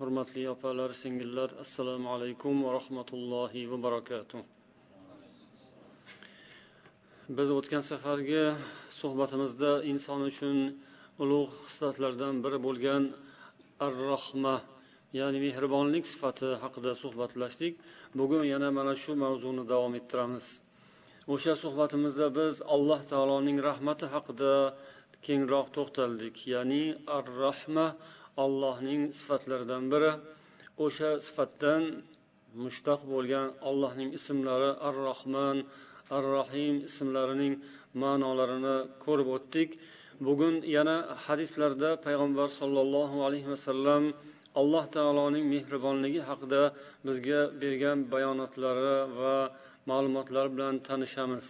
hurmatli opalar singillar assalomu alaykum va rahmatullohi va barakatuh. Biz o'tgan safargi suhbatimizda inson uchun ulug' xislatlardan biri bo'lgan ar rohma ya'ni mehribonlik sifati haqida suhbatlashdik. Bugun yana mana shu mavzuni davom ettiramiz. O'sha suhbatimizda biz alloh taoloning rahmati haqida kengroq to'xtaldik ya'ni ar rahma allohning sifatlaridan biri o'sha sifatdan mushtaq bo'lgan allohning ismlari ar rohman ar rohim ismlarining ma'nolarini ko'rib o'tdik bugun yana hadislarda payg'ambar sollallohu alayhi vasallam alloh taoloning mehribonligi haqida bizga bergan bayonotlari va ma'lumotlar bilan tanishamiz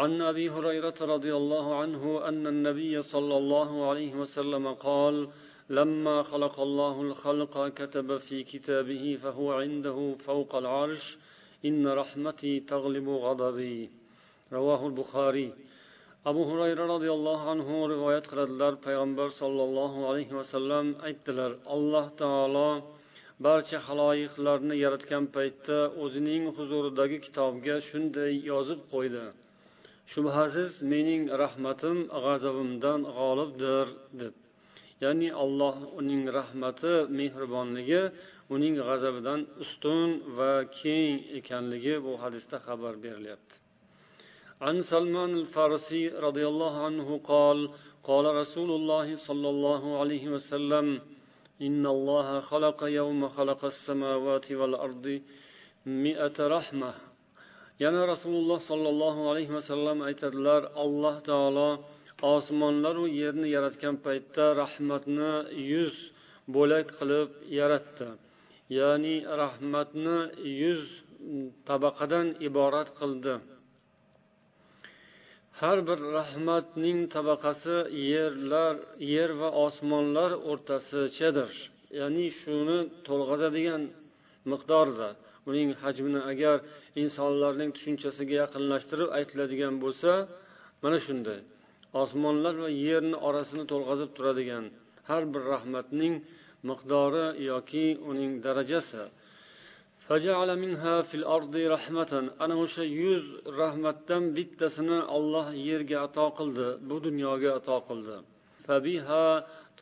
عن ابي هريره رضي الله عنه ان النبي صلى الله عليه وسلم قال لما خلق الله الخلق كتب في كتابه فهو عنده فوق العرش إن رحمتي تغلب غضبي رواه البخاري abu hurayra roziyallohu anhu rivoyat qiladilar payg'ambar sollallohu alayhi vasallam aytdilar alloh taolo barcha haloyiqlarni yaratgan paytda o'zining huzuridagi kitobga shunday yozib qo'ydi shubhasiz mening rahmatim g'azabimdan g'olibdir deb ya'ni alloh uning rahmati mehribonligi uning g'azabidan ustun va keng ekanligi bu hadisda xabar berilyapti عن سلمان الفارسي رضي الله عنه قال قال رسول الله صلى الله عليه وسلم إن الله خلق يوم خلق السماوات والأرض مئة رحمة yana rasululloh sollallohu alayhi vasallam aytadilar alloh taolo osmonlaru yerni yaratgan paytda rahmatni yuz bo'lak qilib yaratdi. Ya'ni rahmatni yuz tabaqadan iborat qildi. Har bir rahmatning tabaqasi yerlar yer va osmonlar o'rtasichadir. Ya'ni shuni to'lg'azadigan miqdorda. Uning hajmini agar insonlarning tushunchasiga yaqinlashtirib aytiladigan bo'lsa mana shunday. osmonlar va yerni orasini to'lg'azib turadigan har bir rahmatning miqdori yoki uning darajasi ana o'sha yuz rahmatdan bittasini olloh yerga ato qildi bu dunyoga ato qildi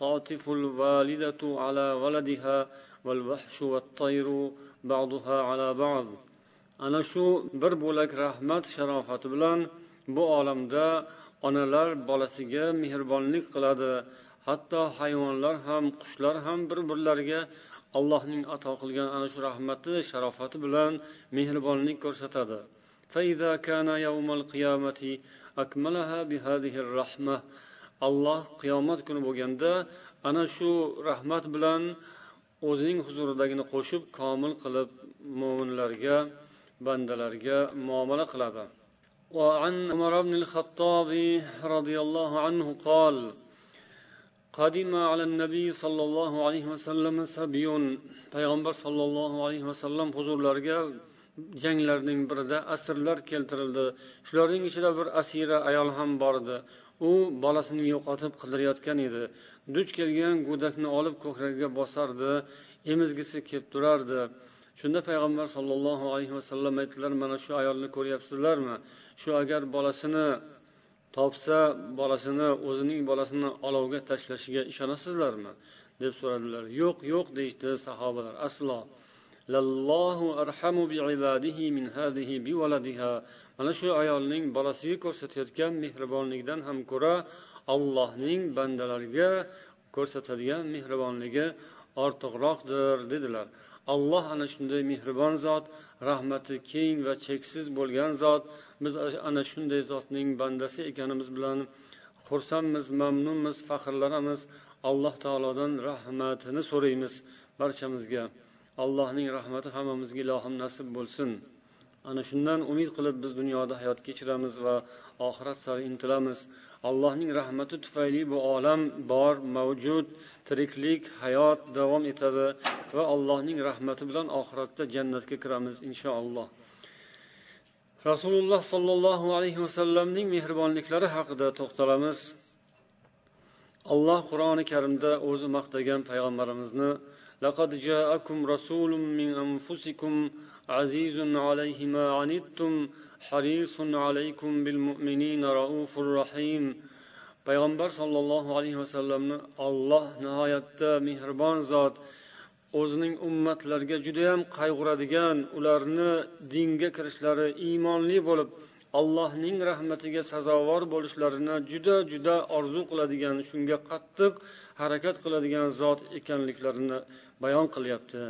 تعطف الوالدة على ولدها والوحش والطير بعضها على بعض ana shu bir bo'lak rahmat sharofati bilan bu olamda onalar bolasiga mehribonlik qiladi. Hatto hayvonlar ham qushlar ham bir birlariga allohning ato qilgan ana shu rahmati sharofati bilan mehribonlik ko'rsatadi. Alloh qiyomat kuni bo'lganda ana shu rahmat bilan o'zining huzuridagini qo'shib komil qilib mo'minlarga bandalarga muomala qiladi. وعن عمر بن الخطاب رضي الله عنه قال قدم على النبي صلى الله عليه وسلم سبي payg'ambar sollallohu alayhi vasallam huzurlariga janglarning birida asrlar keltirildi shularning ichida bir asira ayol ham bor edi u bolasini yo'qotib qidirayotgan edi duch kelgan go'dakni olib ko'kragiga bosardi emizgisi kelib turardi shunda payg'ambar sollallohu alayhi vasallam aytdilar mana shu ayolni ko'ryapsizlarmi Shu agar bolasini topsa bolasini o'zining bolasini olovga tashlashiga ishonasizlarmi? deb so'radilar. Yo'q yo'q deyishdi sahobalar. Aslo. Mana shu ayolning bolasiga ko'rsatayotgan mehribonligidan ham ko'ra allohning bandalariga ko'rsatadigan mehribonligi ortiqroqdir dedilar. Alloh ana shunday mehribon zot rahmati keng va cheksiz bo'lgan zot biz ana shunday zotning bandasi ekanimiz bilan xursandmiz mamnunmiz faxrlanamiz. Alloh taolodan rahmatini so'raymiz barchamizga. Allohning rahmati hammamizga ilohim nasib bo'lsin. Ana shundan umid qilib biz dunyoda hayot kechiramiz va oxirat sari intilamiz. Allohning rahmati tufayli bu olam bor mavjud tiriklik hayot davom etadi va allohning rahmati bilan oxiratda jannatga kiramiz inshaalloh. rasululloh sollallohu alayhi vasallamning mehribonliklari haqida to'xtalamiz alloh qur'oni karimda o'zi maqtagan payg'ambarimizni لقد جاءكم رسول من أنفسكم عزيز عليه ما عنتم حريص عليكم بالمؤمنين رؤوف رحيم payg'ambar sollallohu alayhi vasallamni olloh nihoyatda mehribon zot o'zining ummatlariga judayam qayg'uradigan ularni dinga kirishlari iymonli bo'lib allohning rahmatiga sazovor bo'lishlarini juda juda orzu qiladigan shunga qattiq harakat qiladigan zot ekanliklarini bayon qilyapti.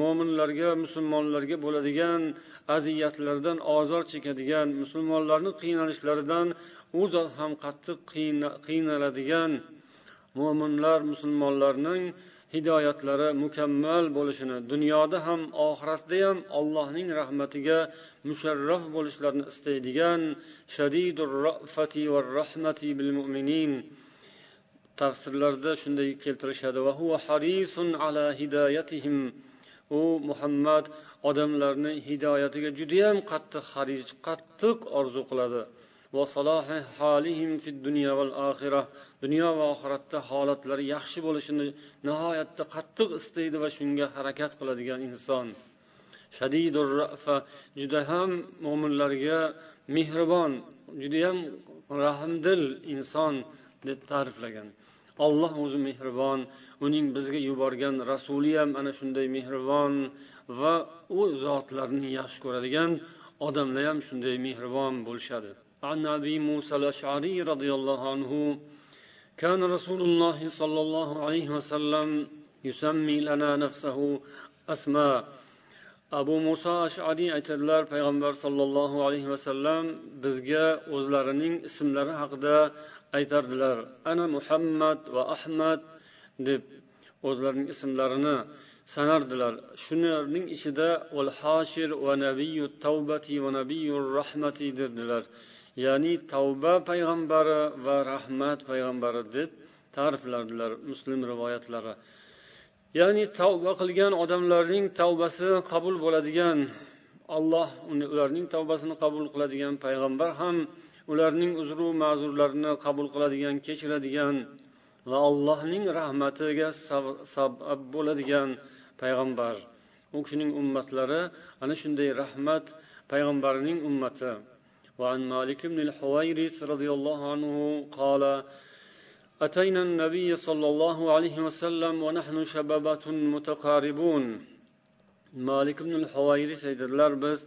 Mo'minlarga musulmonlarga bo'ladigan aziyatlardan ozor chekadigan musulmonlarni qiynalishlaridan u zot ham qattiq qiynaladigan mo'minlar musulmonlarning hidoyatlari mukammal bo'lishini dunyoda ham oxiratda ham allohning rahmatiga musharraf bo'lishlarini istaydigan shadidur rafati va rahmati bil mu'minin. Tafsirlarda shunday keltirishadi. Va huwa harisun ala hidoyatihim u muhammad odamlarni hidoyatiga judayam qattiq haris qattiq orzu qiladi. Dunyo va oxiratda holatlari yaxshi bo'lishini nihoyatda qattiq istaydi va shunga harakat qiladigan inson. Shadidur rafa juda ham mo'minlarga mehribon judayam rahmdil inson deb ta'riflagan. Olloh o'zi mehribon uning bizga yuborgan rasuli ham ana shunday mehribon va u zotlarni yaxshi ko'radigan odamlar ham shunday mehribon bo'lishadi. عن أبي موسى الأشعري رضي الله عنه كان رسول الله صلى الله عليه وسلم يسمي لنا نفسه أسماء abu muso ashariy aytadilar payg'ambar sollallohu alayhi vasallam bizga o'zlarining ismlari haqida aytardilar ana muhammad va ahmad deb o'zlarining ismlarini sanardilar shularning ichida val hashir va nabiyu tavbati va nabiyu rahmati derdilar ya'ni tavba payg'ambari va rahmat payg'ambari deb ta'riflardilar muslim rivoyatlari. Ya'ni tavba qilgan odamlarning tavbasi qabul bo'ladigan alloh ularning tavbasini qabul qiladigan payg'ambar ham ularning uzru ma'zurlarini qabul qiladigan kechiradigan va allohning rahmatiga sabab bo'ladigan payg'ambar. U kishining ummatlari ana shunday rahmat payg'ambarining ummati. وعن مالك بن الحويرث رضي الله عنه قال أتينا النبي صلى الله عليه وسلم ونحن شبابة متقاربون مالك بن الحويرث aytadilar biz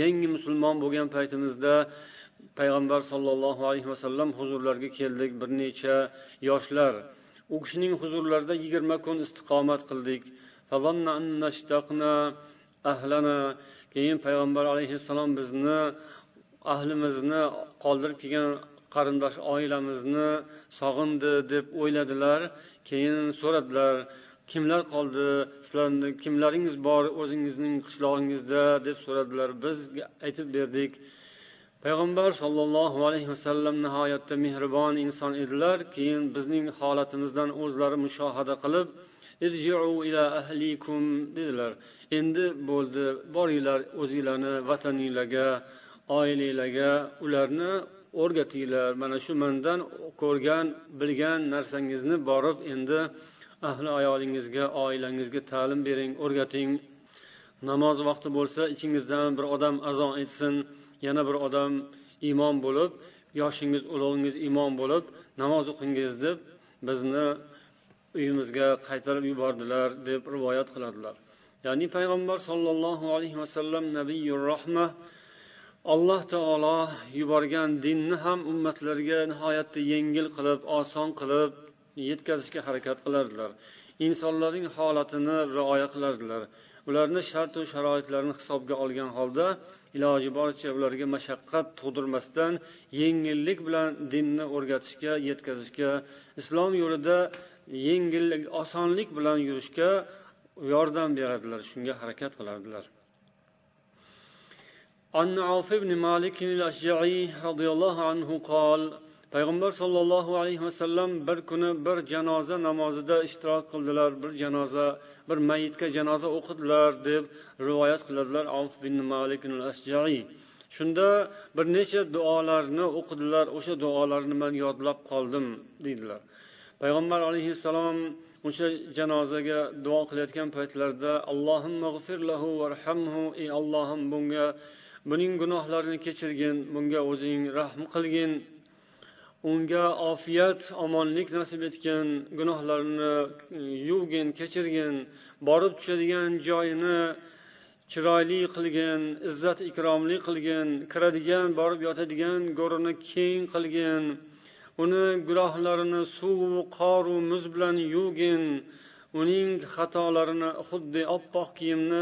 yangi musulmon bo'lgan paytimizda payg'ambar sollallohu alayhi vasallam huzurlariga keldik bir necha yoshlar u kishining huzurlarida yigirma kun istiqomat qildik keyin payg'ambar alayhissalom bizni ahlimizni qoldirib kelgan qarindosh oilamizni sog'indi deb o'yladilar. Keyin so'radilar kimlar qoldi? Sizlarni kimlaringiz bor o'zingizning qishlog'ingizda? deb so'radilar. Biz aytib berdik. Payg'ambar sollallohu alayhi vasallam nihoyatda mehribon inson edilar. Keyin bizning holatimizdan o'zlari mushohada qilib ila ahlikum dedilar. Endi bo'ldi boringlar o'zinglarni vataninglarga. Oilanglarga ularni o'rgatinglar. Mana shu mandan ko'rgan bilgan narsangizni borib endi ahli ayolingizga oilangizga ta'lim bering o'rgating. Namoz vaqti bo'lsa ichingizdan bir odam azon aytsin yana bir odam imom bo'lib yoshingiz ulug'ingiz imom bo'lib namoz o'qingiz deb bizni uyimizga qaytarib yubordilar deb rivoyat qiladilar. Ya'ni payg'ambar sollallohu alayhi vasallam nabiyur rahma alloh taolo yuborgan dinni ham ummatlarga nihoyatda yengil qilib oson qilib yetkazishga harakat qilardilar. Insonlarning holatini rioya qilardilar. Ularni shartu sharoitlarini hisobga olgan holda iloji boricha ularga mashaqqat tug'dirmasdan yengillik bilan dinni o'rgatishga yetkazishga islom yo'lida yengillik osonlik bilan yurishga yordam beradilar shunga harakat qilardilar. عن عوف بن مالك الأشجعي رضي الله عنه قال payg'ambar sollallohu alayhi vasallam bir kuni bir janoza namozida ishtirok qildilar bir janoza bir mayitga janoza o'qidilar deb rivoyat qiladilar avf bin malik ashjaiy shunda bir necha duolarni o'qidilar o'sha duolarni man yodlab qoldim deydilar payg'ambar alayhissalom o'sha janozaga duo qilayotgan paytlarida allohim varhamhu ey allohim bunga buning gunohlarini kechirgin bunga o'zing rahm qilgin. Unga ofiyat omonlik nasib etgin gunohlarini e, yuvgin kechirgin. Borib tushadigan joyini chiroyli qilgin izzat ikromli qilgin. Kiradigan borib yotadigan go'rini keng qilgin. Uni gunohlarini suv qoru muz bilan yuvgin. Uning xatolarini xuddi oppoq kiyimni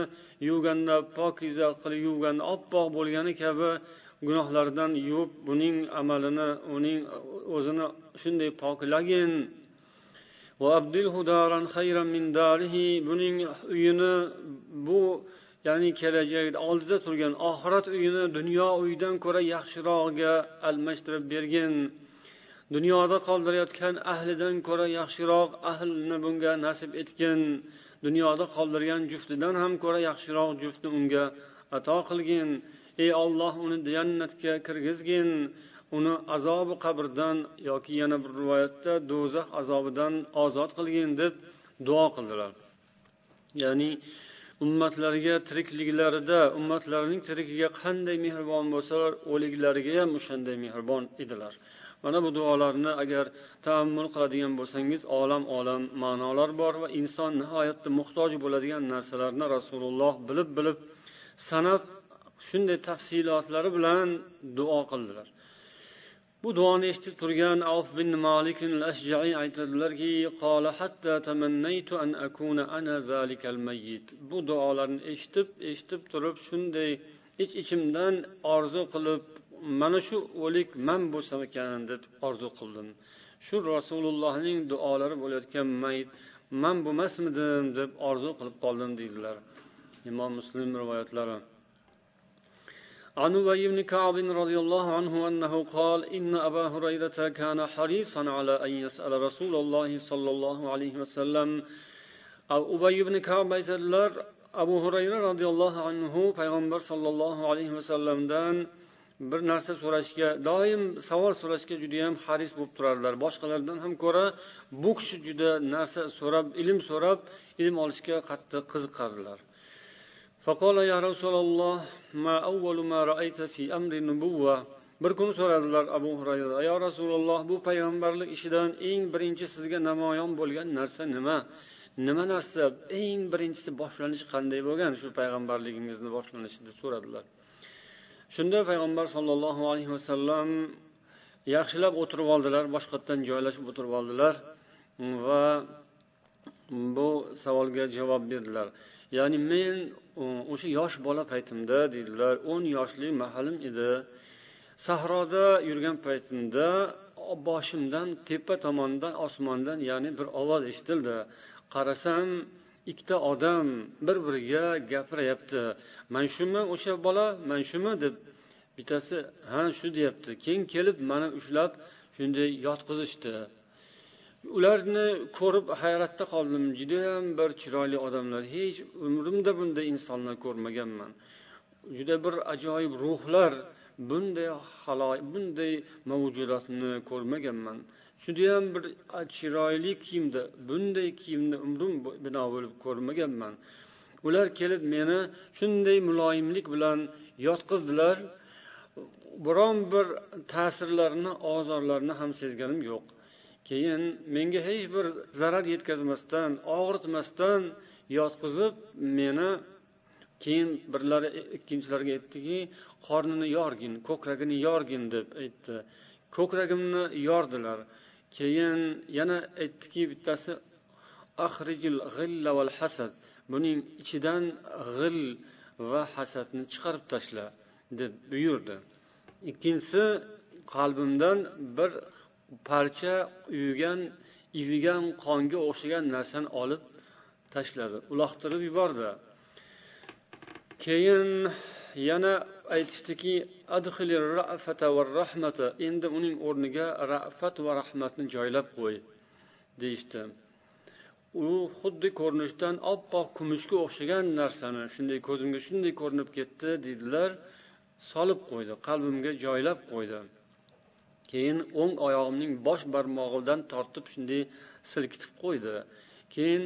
yuvganda pokiza qilib yuvganda oppoq bo'lgani kabi gunohlardan yuvib buning amalini uning o'zini shunday poklagin. Buning uyini bu ya'ni kelajakda oldida turgan oxirat uyini dunyo uyidan ko'ra yaxshirog'iga almashtirib bergin. Dunyoda qoldirayotgan ahlidan ko'ra yaxshiroq ahlni bunga nasib etgin. Dunyoda qoldirgan juftidan ham ko'ra yaxshiroq juftni unga ato qilgin. Ey olloh uni jannatga kirgizgin. Uni azobi qabrdan yoki yana bir rivoyatda do'zax azobidan ozod qilgin deb duo qildilar. Ya'ni ummatlariga tirikliklarida ummatlarining tirigiga qanday mehribon bo'lsalar o'liklariga ham o'shanday mehribon edilar. Mana bu duolarni agar taammul qiladigan bo'lsangiz olam olam ma'nolar bor va inson nihoyatda muhtoj bo'ladigan narsalarni rasululloh bilib bilib sanab shunday tafsilotlari bilan duo qildilar. Bu duoni eshitib turgan avf bin malik al ashjai aytadilarki bu duolarni eshitib eshitib turib shunday ich ichimdan orzu qilib mana shu o'lik man bo'lsam ekan deb orzu qildim shu rasulullohning duolari bo'layotgan mayit man bo'lmasmidim deb orzu qilib qoldim deydilar imom muslim rivoyatlari عن أبي بن كعب رضي الله عنه أنه قال إن أبا هريرة كان حريصا على أن يسأل رسول الله صلى الله عليه وسلم أو أبي بن كعب aytadilar abu hurayra roziyallohu anhu payg'ambar sollallohu alayhi vasallamdan bir narsa so'rashga doim savol so'rashga judayam haris bo'lib turardilar boshqalardan ham ko'ra bu kishi juda narsa so'rab ilm so'rab ilm olishga qattiq qiziqardilar فقال يا رسول الله ما أول ما رأيت في أمر النبوة bir kuni so'radilar abu hurayra yo rasululloh bu payg'ambarlik ishidan eng birinchi sizga namoyon bo'lgan narsa nima nima narsa eng birinchisi boshlanishi qanday bo'lgan shu payg'ambarligingizni boshlanishi deb so'radilar Shunda payg'ambar sollallohu alayhi vasallam yaxshilab o'tirib oldilar boshqatdan joylashib o'tirib oldilar va bu savolga javob berdilar. Ya'ni men o'sha yosh bola paytimda deydilar o'n yoshli mahalim edi. Sahroda yurgan paytimda boshimdan tepa tomondan osmondan ya'ni bir ovoz eshitildi. Qarasam ikkita odam bir biriga gapiryapti man shumi o'sha bola? Man shumi? deb bittasi ha shu deyapti. Keyin kelib mani ushlab shunday yotqizishdi. Ularni ko'rib hayratda qoldim. Judayam bir chiroyli odamlar. Hech umrimda bunday insonlar ko'rmaganman. Juda bir ajoyib ruhlar bunday haloy bunday mavjudotni ko'rmaganman. Judayam bir chiroyli kiyimda bunday kiyimni umrim bino bo'lib ko'rmaganman. Ular kelib meni shunday muloyimlik bilan yotqizdilar. Biron bir ta'sirlarini ozorlarini ham sezganim yo'q. Keyin menga hech bir zarar yetkazmasdan og'ritmasdan yotqizib meni keyin birlari ikkinchilariga aytdiki qornini yorgin ko'kragini yorgin deb aytdi. Ko'kragimni yordilar. Keyin yana aytdiki bittasi ahrijil g'illa val hasad buning ichidan g'il va hasadni chiqarib tashla deb buyurdi. Ikkinchisi qalbimdan bir parcha uyigan ivigan qonga o'xshagan narsani olib tashladi uloqtirib yubordi. Keyin yana aytishdiki endi uning o'rniga rafat va rahmatni joylab qo'y deyishdi. U xuddi ko'rinishdan oppoq kumushga o'xshagan narsani shunday ko'zimga shunday ko'rinib ketdi deydilar solib qo'ydi qalbimga joylab qo'ydi. Keyin o'ng oyog'imning bosh barmog'idan tortib shunday silkitib qo'ydi. Keyin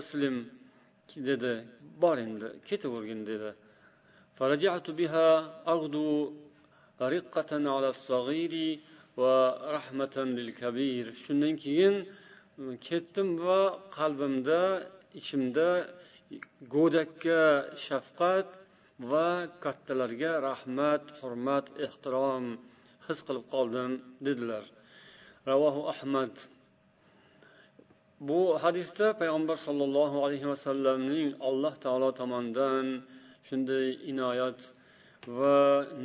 aslim dedi bor endi ketavergin dedi. Shundan keyin e, ketdim va qalbimda ichimda go'dakka shafqat va kattalarga rahmat hurmat ehtirom his qilib qoldim dedilar. Ravohu ahmad. Bu hadisda payg'ambar sollallohu alayhi vasallamning alloh taolo tomonidan shunday inoyat va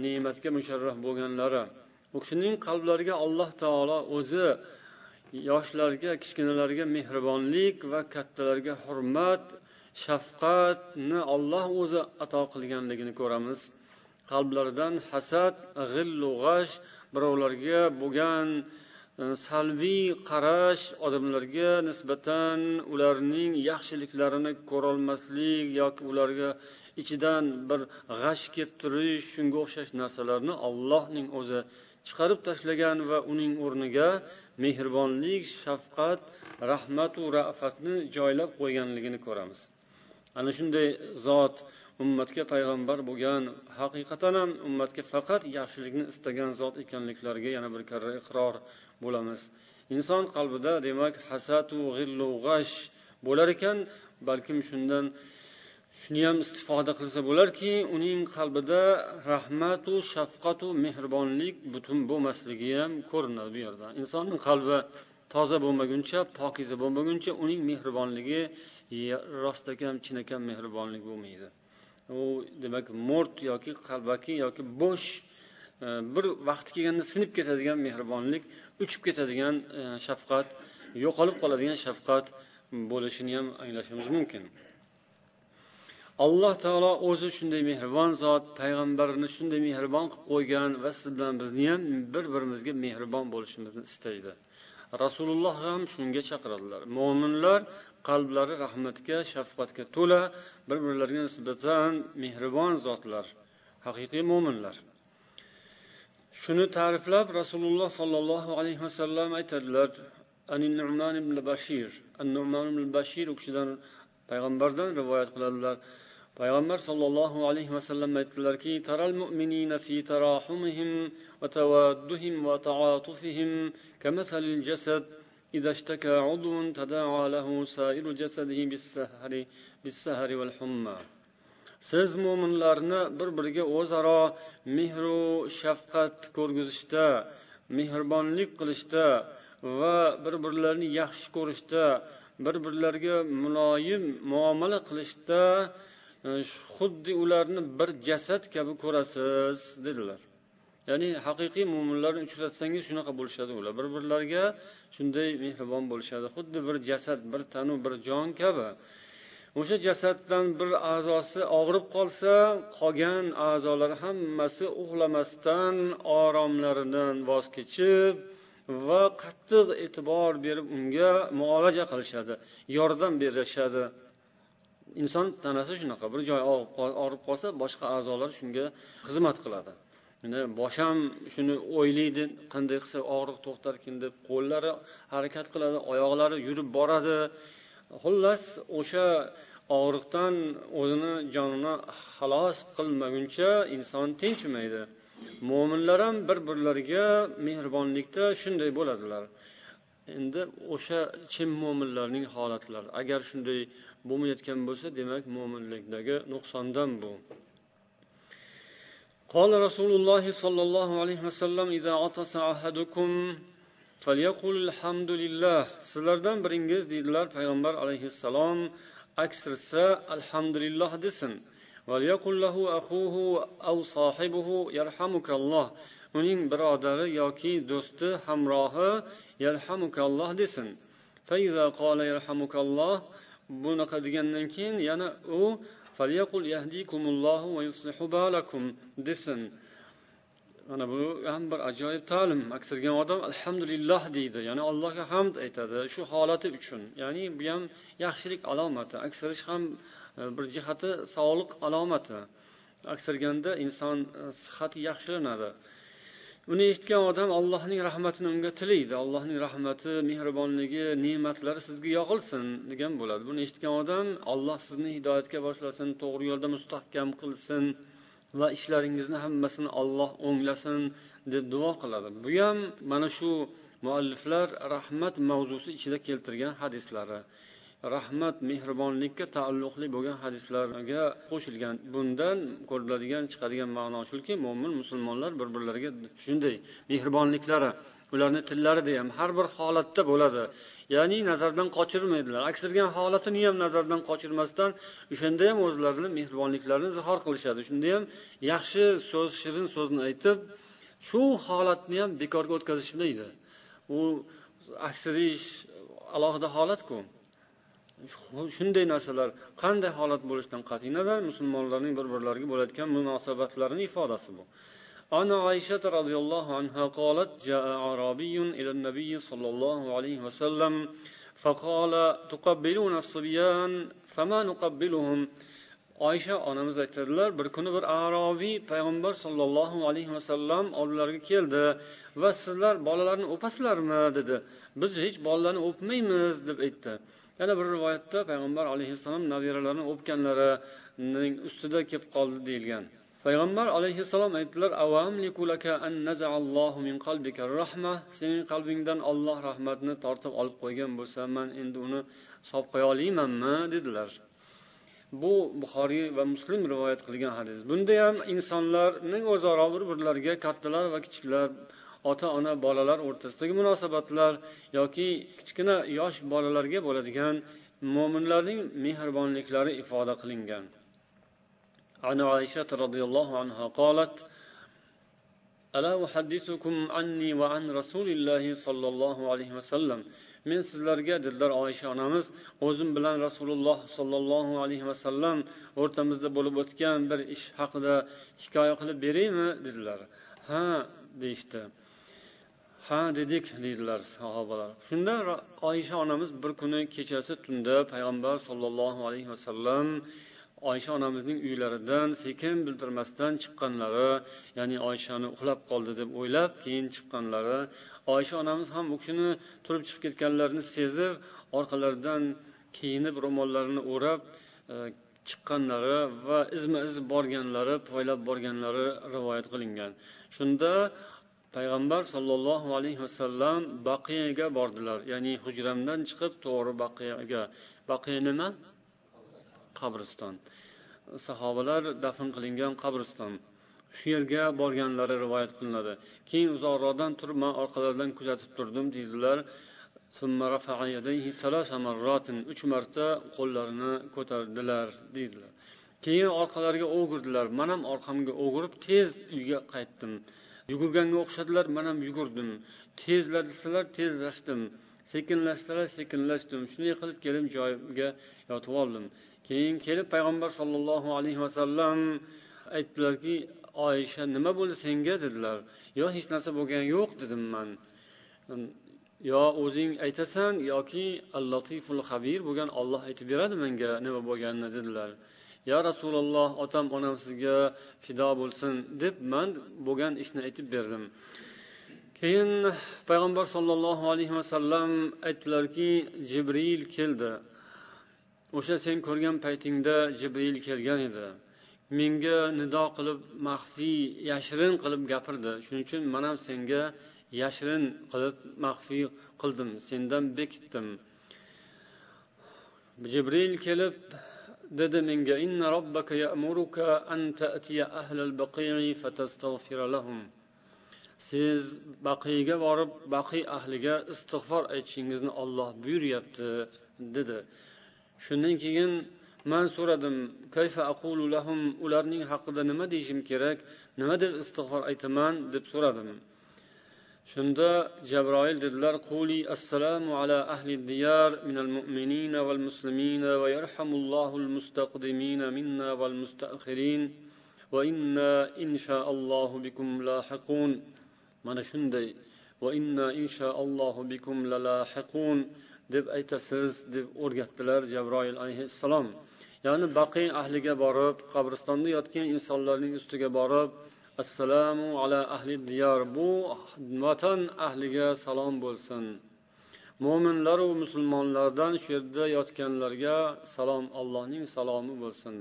ne'matga musharraf bo'lganlari. U kishining qalblariga alloh taolo o'zi yoshlarga kichkinalarga mehribonlik va kattalarga hurmat shafqatni olloh o'zi ato qilganligini ko'ramiz. Qalblaridan hasad g'illu g'ash birovlarga bo'lgan Э, salbiy qarash odamlarga nisbatan ularning yaxshiliklarini ko'rolmaslik yoki ularga ichidan bir g'ash kelib turish shunga o'xshash narsalarni ollohning o'zi chiqarib tashlagan va uning o'rniga mehribonlik shafqat rahmatu rafatni joylab qo'yganligini ko'ramiz. Ana shunday zot ummatga payg'ambar bo'lgan haqiqatan ham ummatga faqat yaxshilikni istagan zot ekanliklariga yana bir karra iqror bo'lamiz. Inson qalbida demak hasadu g'illu g'ash bo'lar ekan balkim shundan shuni ham istifoda qilsa bo'larki uning qalbida rahmatu shafqatu mehribonlik butun bo'lmasligi ham ko'rinadi bu yerda. Insonni qalbi toza bo'lmaguncha pokiza bo'lmaguncha uning mehribonligi rostakam chinakam mehribonlik bo'lmaydi. U demak mo'rt yoki qalbaki yoki bo'sh e, bir vaqti kelganda sinib ketadigan mehribonlik uchib ketadigan e, shafqat yo'qolib qoladigan shafqat bo'lishini ham anglashimiz mumkin. Alloh taolo o'zi shunday mehribon zot payg'ambarini shunday mehribon qilib qo'ygan va siz bilan bizni ham bir birimizga mehribon bo'lishimizni istaydi. Rasululloh ham shunga chaqiradilar. Mo'minlar qalblari rahmatga shafqatga to'la bir birlariga nisbatan mehribon zotlar haqiqiy mo'minlar shuni ta'riflab rasululloh sollallohu alayhi vasallam aytadilar bashir bashir u kishidan payg'ambardan rivoyat qiladilar payg'ambar sollallohu alayhi vasallam aytdilarki taral mu'minina fi tarahumihim va tawadduhim va ta'atufihim kamathalil jasad إذا اشتكى عضو تداعى له سائر جسده بالسهر بالسهر والحمى siz mo'minlarni bir biriga o'zaro mehru shafqat ko'rgizishda mehribonlik qilishda va bir birlarini yaxshi ko'rishda bir birlariga muloyim muomala qilishda e, xuddi ularni bir jasad kabi ko'rasiz dedilar. Ya'ni haqiqiy mo'minlarni uchratsangiz shunaqa bo'lishadi ular. Bir birlariga shunday mehribon bo'lishadi. Xuddi bir jasad bir tanu bir jon kabi. O'sha jasaddan bir a'zosi og'rib qolsa qolgan a'zolar hammasi uxlamasdan oromlaridan voz kechib va qattiq e'tibor berib unga muolaja qilishadi yordam berishadi. Inson tanasi shunaqa bir joy og'rib qolsa boshqa a'zolar shunga xizmat qiladi. Bosh ham shuni o'ylaydi qanday qilsa og'riq to'xtarkin deb qo'llari harakat qiladi oyoqlari yurib boradi. xullas o'sha og'riqdan o'zini jonini xalos qilmaguncha inson tinchimaydi mo'minlar ham bir birlariga mehribonlikda shunday bo'ladilar endi o'sha chin mo'minlarning holatlari agar shunday bo'lmayotgan bo'lsa demak mo'minlikdagi nuqsondan bu قال رسول الله صلى الله عليه وسلم إذا عطس أحدكم فليقل الحمد لله sizlardan biringiz deydilar payg'ambar alayhissalom aksirsa alhamdulillah desin. uning birodari yoki do'sti hamrohi yarhamukalloh desin. bunaqa degandan keyin yana u desin. Mana bu ham bir ajoyib ta'lim. Aksirgan odam alhamdulillah deydi. Ya'ni allohga hamd aytadi shu holati uchun. Ya'ni bu ham yaxshilik alomati. Aksirish ham e, bir jihati sog'liq alomati. Aksarganda inson e, sihati yaxshilanadi. Uni eshitgan odam allohning rahmatini unga tilaydi. Allohning rahmati mehribonligi ne'matlari sizga yog'ilsin degan bo'ladi. Buni eshitgan odam olloh sizni hidoyatga boshlasin to'g'ri yo'lda mustahkam qilsin. Va ishlaringizni hammasini olloh o'nglasin deb duo qiladi. Bu ham mana shu mualliflar rahmat mavzusi ichida keltirgan hadislari. Rahmat mehribonlikka taalluqli bo'lgan hadislarga qo'shilgan bundan ko'riladigan chiqadigan ma'no shuki mo'min musulmonlar bir birlariga shunday mehribonliklari ularni tillarida ham har bir holatda bo'ladi. Ya'ni nazardan qochirmaydilar. Aksirgan holatini ham nazardan qochirmasdan o'shanda ham o'zlarini mehribonliklarini izhor qilishadi. Shunda ham yaxshi so'z shirin so'zni aytib shu holatni ham bekorga o'tkazishmaydi u aksirish alohida holatku. Shunday narsalar qanday holat bo'lishidan qat'iy nazar musulmonlarning bir birlariga bo'layotgan munosabatlarini ifodasi bu. عن عائشة رضي الله عنها قالت جاء أعرابي إلى النبي صلى الله عليه وسلم فقال تقبلون الصبيان فما نقبلهم oysha onamiz aytadilar bir kuni bir arobiy payg'ambar sollallohu alayhi vasallam oldilariga keldi va sizlar bolalarni o'pasizlarmi dedi biz hech bolalarni o'pmaymiz deb aytdi yana bir rivoyatda payg'ambar alayhissalom nabiralarini o'pganlarining ustida kelib qoldi deyilgan Payg'ambar alayhissalom aytdilar sening qalbingdan olloh rahmatni tortib olib qo'ygan bo'lsa man endi uni solib qo'ya olmaymanmi? dedilar. Bu buxoriy va muslim rivoyat qilgan hadis. Bunda ham insonlarning o'zaro bir birlariga kattalar va kichiklar ota ona bolalar o'rtasidagi munosabatlar yoki kichkina yosh bolalarga bo'ladigan mo'minlarning mehribonliklari ifoda qilingan. عن عائشة رضي الله عنها قالت ألا أحدثكم عني وعن رسول الله صلى الله عليه وسلم men sizlarga dedilar oysha onamiz o'zim bilan rasululloh sollallohu alayhi vasallam o'rtamizda bo'lib o'tgan bir ish haqida hikoya qilib beraymi dedilar ha deyishdi ha dedik deydilar sahobalar shunda oysha onamiz bir kuni kechasi tunda payg'ambar sollallohu alayhi vasallam oysha onamizning uylaridan sekin bildirmasdan chiqqanlari ya'ni oyshani uxlab qoldi deb o'ylab keyin chiqqanlari oysha onamiz ham u kishini turib chiqib ketganlarini sezib orqalaridan kiyinib ro'mollarini o'rab e, chiqqanlari va izma iz borganlari poylab borganlari rivoyat qilingan. Shunda payg'ambar sollallohu alayhi vasallam baqiyaga bordilar ya'ni hujramdan chiqib to'g'ri baqiyaga. Baqiya nima? Qabriston. Sahobalar dafn qilingan qabriston. Shu yerga borganlari rivoyat qilinadi. Keyin uzoqroqdan turib man orqalaridan kuzatib turdim deydilar. Uch marta qo'llarini ko'tardilar deydilar. Keyin orqalariga o'girdilar. Man ham orqamga o'girib tez uyga qaytdim. Yugurganga o'xshadilar man ham yugurdim. Tezlashsalar tezlashdim. Sekinlashsalar sekinlashdim. Shunday qilib kelib joyimga yotib oldim. Keyin kelib payg'ambar sollallohu alayhi vasallam aytdilarki oysha nima bo'ldi senga? dedilar. Yo hech narsa bo'lgani yo'q dedim man. Yo o'zing aytasan yoki al latiful xabir bo'lgan olloh aytib beradi menga nima bo'lganini dedilar. Yo rasululloh otam onam sizga fido bo'lsin deb man bo'lgan ishni aytib berdim. Keyin payg'ambar sollallohu alayhi vasallam aytdilarki jibril keldi. O'sha sen ko'rgan paytingda jibril kelgan edi. Menga nido qilib maxfiy yashirin qilib gapirdi. Shuning uchun man ham senga yashirin qilib maxfiy qildim. Sendan bekitdim. Jibril kelib dedi menga inna robbaka ya'muruka an ta'tiya ahlal baqi'i fatastaghfira lahum. Siz baqiyga borib baqiy ahliga istig'for aytishingizni olloh buyuryapti dedi. Shundan keyin man so'radim kayfa aqulu lahum ularning haqida nima deyishim kerak nima deb istig'for aytaman? deb so'radim. Shunda jabroil dedilar quli assalomu ala ahli diyar minal mu'minina val muslimina va yarhamullohu al mustaqdimina minna val mustaxirin va inna inshaallohu bikum lahiqun. Mana shunday va inna inshaallohu bikum lalahiqun deb aytasiz deb o'rgatdilar jabroil alayhissalom. Ya'ni baqiy ahliga borib qabristonda yotgan insonlarning ustiga borib assalomu ala ahli diyor bu vatan ahliga salom bo'lsin. Mo'minlaru musulmonlardan shu yerda yotganlarga salom allohning salomi bo'lsin.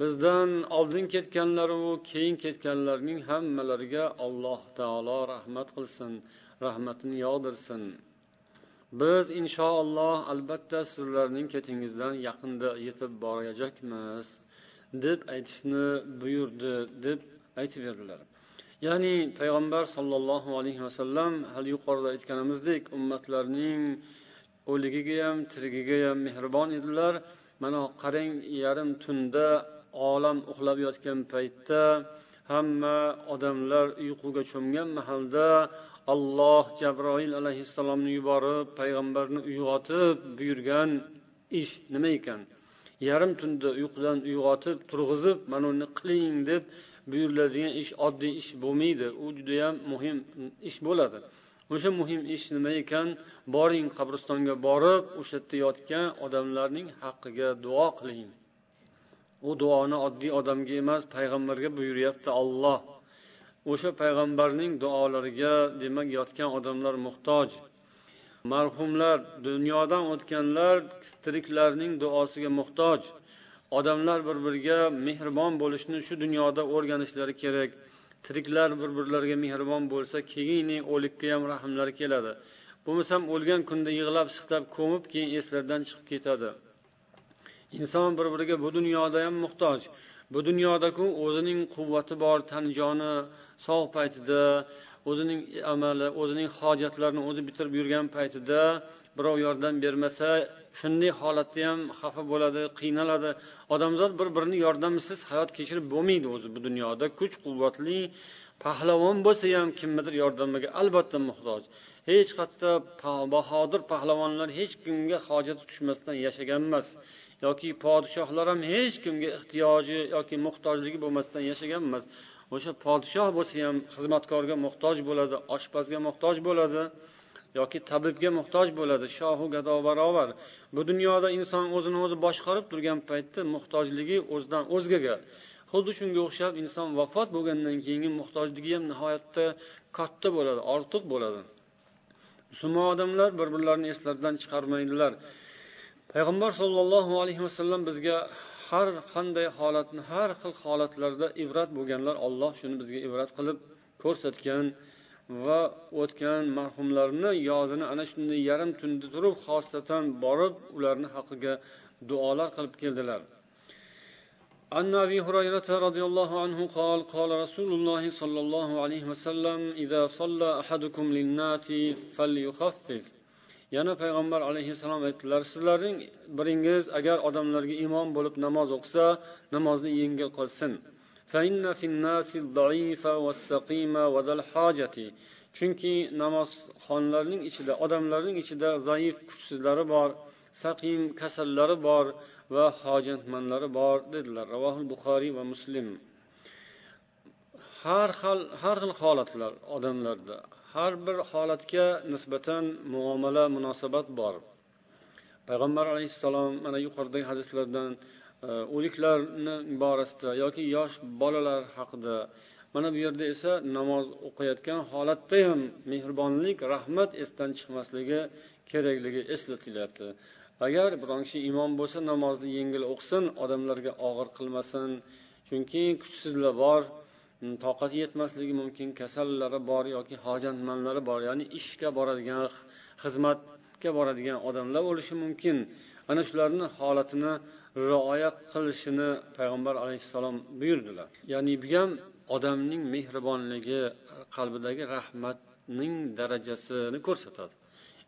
Bizdan oldin ketganlaru keyin ketganlarning hammalariga alloh taolo rahmat qilsin rahmatini yog'dirsin. Biz inshaalloh albatta sizlarning ketingizdan yaqinda yetib borajakmiz deb aytishni buyurdi deb aytib berdilar ya'ni payg'ambar sollallohu alayhi vasallam hali yuqorida aytganimizdek ummatlarning o'ligiga ham tirigiga ham mehribon edilar. Mana qarang yarim tunda olam uxlab yotgan paytda hamma odamlar uyquga cho'mgan mahalda alloh jabroil alayhissalomni yuborib payg'ambarni uyg'otib buyurgan ish nima ekan? Yarim tunda uyqudan uyg'otib turg'izib mana uni qiling deb buyuriladigan ish oddiy ish bo'lmaydi. U judayam muhim ish bo'ladi. O'sha muhim ish nima ekan? Boring qabristonga borib o'sha yerda yotgan odamlarning haqqiga duo qiling. U duoni oddiy odamga emas payg'ambarga buyuryapti olloh o'sha payg'ambarning duolariga demak yotgan odamlar muhtoj. Marhumlar dunyodan o'tganlar tiriklarning duosiga muhtoj. Odamlar bir biriga mehribon bo'lishni shu dunyoda o'rganishlari kerak. Tiriklar bir birlariga mehribon bo'lsa keyin o'likka ham rahmlari keladi. Bo'lmasam o'lgan kunda yig'lab siqtab ko'mib keyin eslaridan chiqib ketadi. Inson bir biriga bu dunyoda ham muhtoj. Bu dunyodaku o'zining quvvati bor tan joni sog' paytida o'zining amali o'zining hojatlarini o'zi bitirib yurgan paytida birov yordam bermasa shunday holatda ham xafa bo'ladi qiynaladi. Odamzod bir birini yordamisiz hayot kechirib bo'lmaydi o'zi bu dunyoda. Kuch quvvatli pahlavon bo'lsa ham kimnidir yordamiga albatta muhtoj. Hech qayerda bahodir pahlavonlar hech kimga hojati tushmasdan yashagan emas yoki podshohlar ham hech kimga ehtiyoji yoki muhtojligi bo'lmasdan yashagan emas. O'sha podshoh bo'lsa ham xizmatkorga muhtoj bo'ladi oshpazga muhtoj bo'ladi yoki tabibga muhtoj bo'ladi. Shohu gado barobar bu dunyoda inson o'zini o'zi boshqarib turgan paytda muhtojligi o'zidan o'zgaga. Xuddi shunga o'xshab inson vafot bo'lgandan keyingi muhtojligi ham nihoyatda katta bo'ladi ortiq bo'ladi. Musulmon odamlar bir birlarini eslaridan chiqarmaydilar. payg'ambar sollallohu alayhi vasallam bizga har qanday holatni har xil holatlarda ibrat bo'lganlar olloh shuni bizga ibrat qilib ko'rsatgan va o'tgan marhumlarni yodini ana shunday yarim tunda turib xosatan borib ularni haqqiga duolar qilib keldilar عن ابي هريره رضي الله عنه قال قال رسول الله صلى الله عليه وسلم اذا صلى احدكم للناس فليخفف yana payg'ambar alayhissalom aytdilar sizlarning biringiz agar odamlarga imom bo'lib namoz o'qisa namozni yengil qilsin. Chunki namozxonlarning ichida odamlarning ichida zaif kuchsizlari bor saqim kasallari bor va hojatmandlari bor dedilar. Ravohil buxoriy va muslim. Har xil har xil holatlar odamlarda har bir holatga nisbatan muomala munosabat bor. Payg'ambar alayhissalom mana yuqoridagi hadislardan e, o'liklarni borasida yoki yosh bolalar haqida mana bu yerda esa namoz o'qiyotgan holatda ham mehribonlik rahmat esdan chiqmasligi kerakligi eslatilyapti. Agar biron kishi imom bo'lsa namozni yengil o'qisin odamlarga og'ir qilmasin chunki kuchsizlar bor. Hmm, toqati yetmasligi mumkin kasallari bor yoki hojatmandlari bor ya'ni ishga boradigan xizmatga boradigan odamlar bo'lishi mumkin. Ana shularni holatini rioya qilishini payg'ambar alayhissalom buyurdilar. Ya'ni bu ham odamning mehribonligi qalbidagi rahmatning darajasini ko'rsatadi.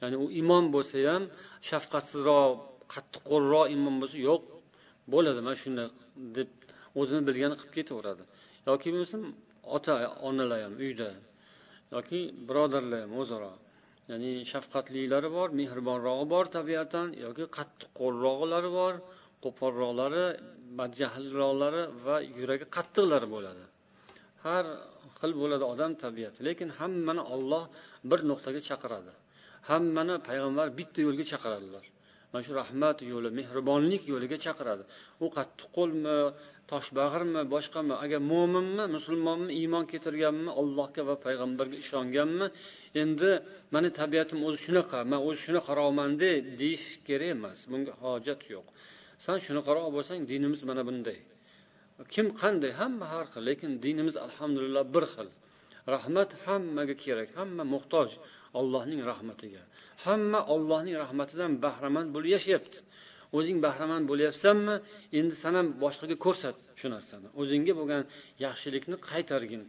Ya'ni u imom bo'lsa ham shafqatsizroq qattiqqo'lroq imom bo'lsa yo'q bo'ladi mana shunday deb o'zini bilgani qilib ketaveradi. Yoki bo'lmasam ota onalar ham uyda. Yoki birodarlar ham o'zaro. Ya'ni shafqatlilari bor mehribonrog'i bor tabiatan yoki qattiqqo'lrog'ilari bor qo'polroqlari badjahlroqlari va yuragi qattiqlari bo'ladi. Har xil bo'ladi odam tabiati. Lekin hammani olloh bir nuqtaga chaqiradi. Hammani payg'ambar bitta yo'lga chaqiradilar. Mana shu rahmat yo'li mehribonlik yo'liga chaqiradi. U qattiq qo'lmi toshbag'irmi boshqami? Agar mo'minmi musulmonmi iymon keltirganmi allohga va payg'ambarga ishonganmi? Endi mani tabiatim o'zi shunaqa man o'zi shunaqaroqman de deyish kerak emas bunga hojat yo'q. San shunaqaroq bo'lsang dinimiz mana bunday. Kim qanday hamma har xil lekin dinimiz alhamdulillah bir xil. Rahmat hammaga kerak hamma muhtoj allohning rahmatiga. Hamma ollohning rahmatidan bahramand bo'lib yashayapti. O'zing bahramand bo'lyapsanmi endi san ham boshqaga ko'rsat shu narsani. O'zingga bo'lgan yaxshilikni qaytargin.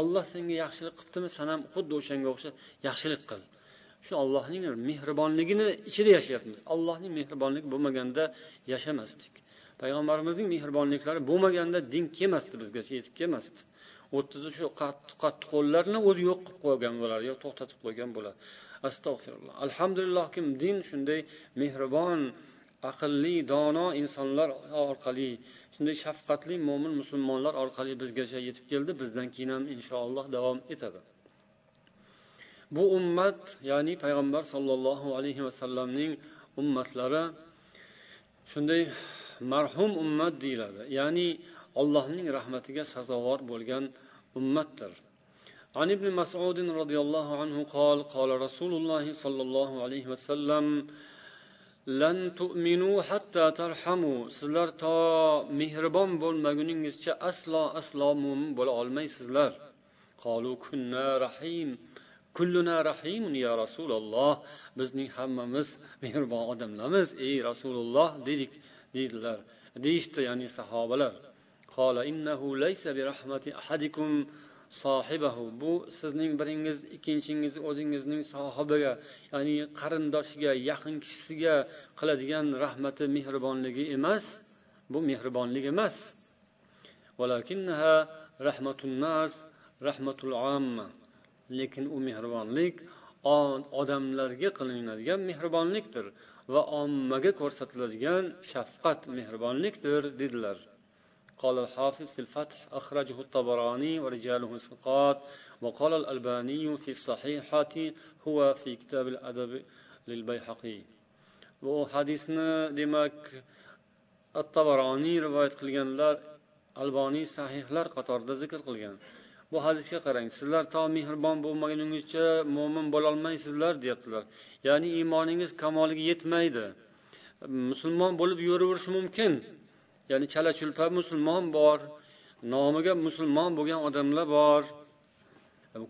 Olloh senga yaxshilik qilibdimi san ham xuddi o'shanga o'xshab yaxshilik qil. Shu ollohning mehribonligini ichida yashayapmiz. Allohning mehribonligi bo'lmaganda yashamasdik. Payg'ambarimizning mehribonliklari bo'lmaganda din kelmasdi bizgacha yetib kelmasdi. O'rtada shu qattiq qattiq qo'llarni o'zi yo'q qilib qo'ygan bo'lar yo to'xtatib qo'ygan bo'lar. Astag'firulloh alhamdulillohki din shunday mehribon aqlli dono insonlar orqali shunday shafqatli mo'min musulmonlar orqali bizgacha yetib keldi bizdan keyin ham inshaalloh davom etadi. Bu ummat ya'ni payg'ambar sollallohu alayhi vasallamning ummatlari shunday marhum ummat deyiladi. Ya'ni allohning rahmatiga sazovor bo'lgan ummatdir. عن ابن مسعود رضي الله عنه قال قال رسول الله صلى الله عليه وسلم لن تؤمنوا حتى ترحموا sizlar to mehribon bo'lmaguningizcha aslo aslo mo'min bo'la olmaysizlar قالوا كنا رحيم kulluna rahimun ya rasululloh bizning hammamiz mehribon odamlarmiz ey rasululloh dedik deydilar deyishdi ya'ni sahobalar bu sizning biringiz ikkinchingiz o'zingizning sohibiga ya'ni qarindoshiga yaqin kishisiga qiladigan rahmati mehribonligi emas. Bu mehribonlik emas. Rahmatul amma. Lekin u mehribonlik odamlarga qilinadigan mehribonlikdir va ommaga ko'rsatiladigan shafqat mehribonlikdir dedilar. قال الحافظ في الفتح أخرجه الطبراني ورجاله ثقات وقال الألباني في الصحيحة هو في كتاب الأدب للبيحقي bu hadisni demak at tabaroniy rivoyat qilganlar alboniy sahihlar qatorida zikr qilgan bu hadisga qarang sizlar to mehribon bo'lmaguningizcha mo'min bo'lolmaysizlar deyaptilar ya'ni iymoningiz kamoliga yetmaydi musulmon bo'lib yuraverish mumkin Ya'ni chala chulpa musulmon bor nomiga musulmon bo'lgan odamlar bor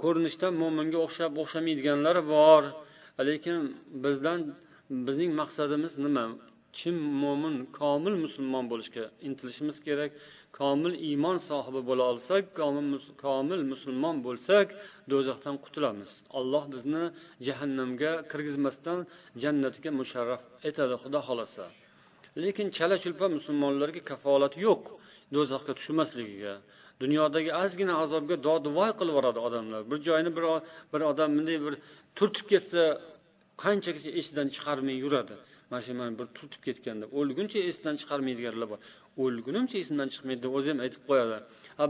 ko'rinishdan mo'minga o'xshab o'xshamaydiganlar bor. Lekin bizdan bizning maqsadimiz nima? Chin mo'min komil musulmon bo'lishga intilishimiz kerak. Komil iymon sohibi bo'la olsak komil musulmon bo'lsak do'zaxdan qutulamiz. Alloh bizni jahannamga kirgizmasdan jannatga musharraf etadi xudo xohlasa. Lekin chala chulpa musulmonlarga kafolat yo'q do'zaxga tushmasligiga. Dunyodagi ozgina azobga doduvoy qilib yuboradi odamlar. Bir joyni bir bir odam bunday bir turtib ketsa qanchagacha esidan chiqarmay yuradi. Mana shu mana bir turtib ketgan deb o'lguncha esidan chiqarmaydiganlar bor. O'lgunimcha esimdan chiqmaydi deb o'zi ham aytib qo'yadi.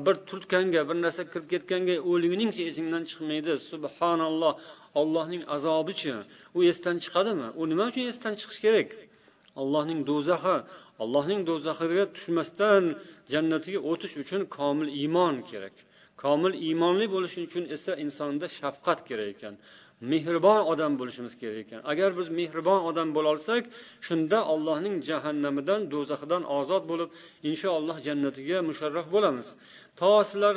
Bir turtganga bir narsa kirib ketganga o'lguningcha esingdan chiqmaydi. Subhanalloh ollohning azobichi u esdan chiqadimi? U nima uchun esdan chiqishi kerak? Allohning do'zaxi allohning do'zaxiga tushmasdan jannatiga o'tish uchun komil iymon kerak. Komil iymonli bo'lish uchun esa insonda shafqat kerak ekan. Mehribon odam bo'lishimiz kerak ekan. Agar biz mehribon odam bo'lolsak shunda allohning jahannamidan do'zaxidan ozod bo'lib inshaalloh jannatiga musharraf bo'lamiz. To sizlar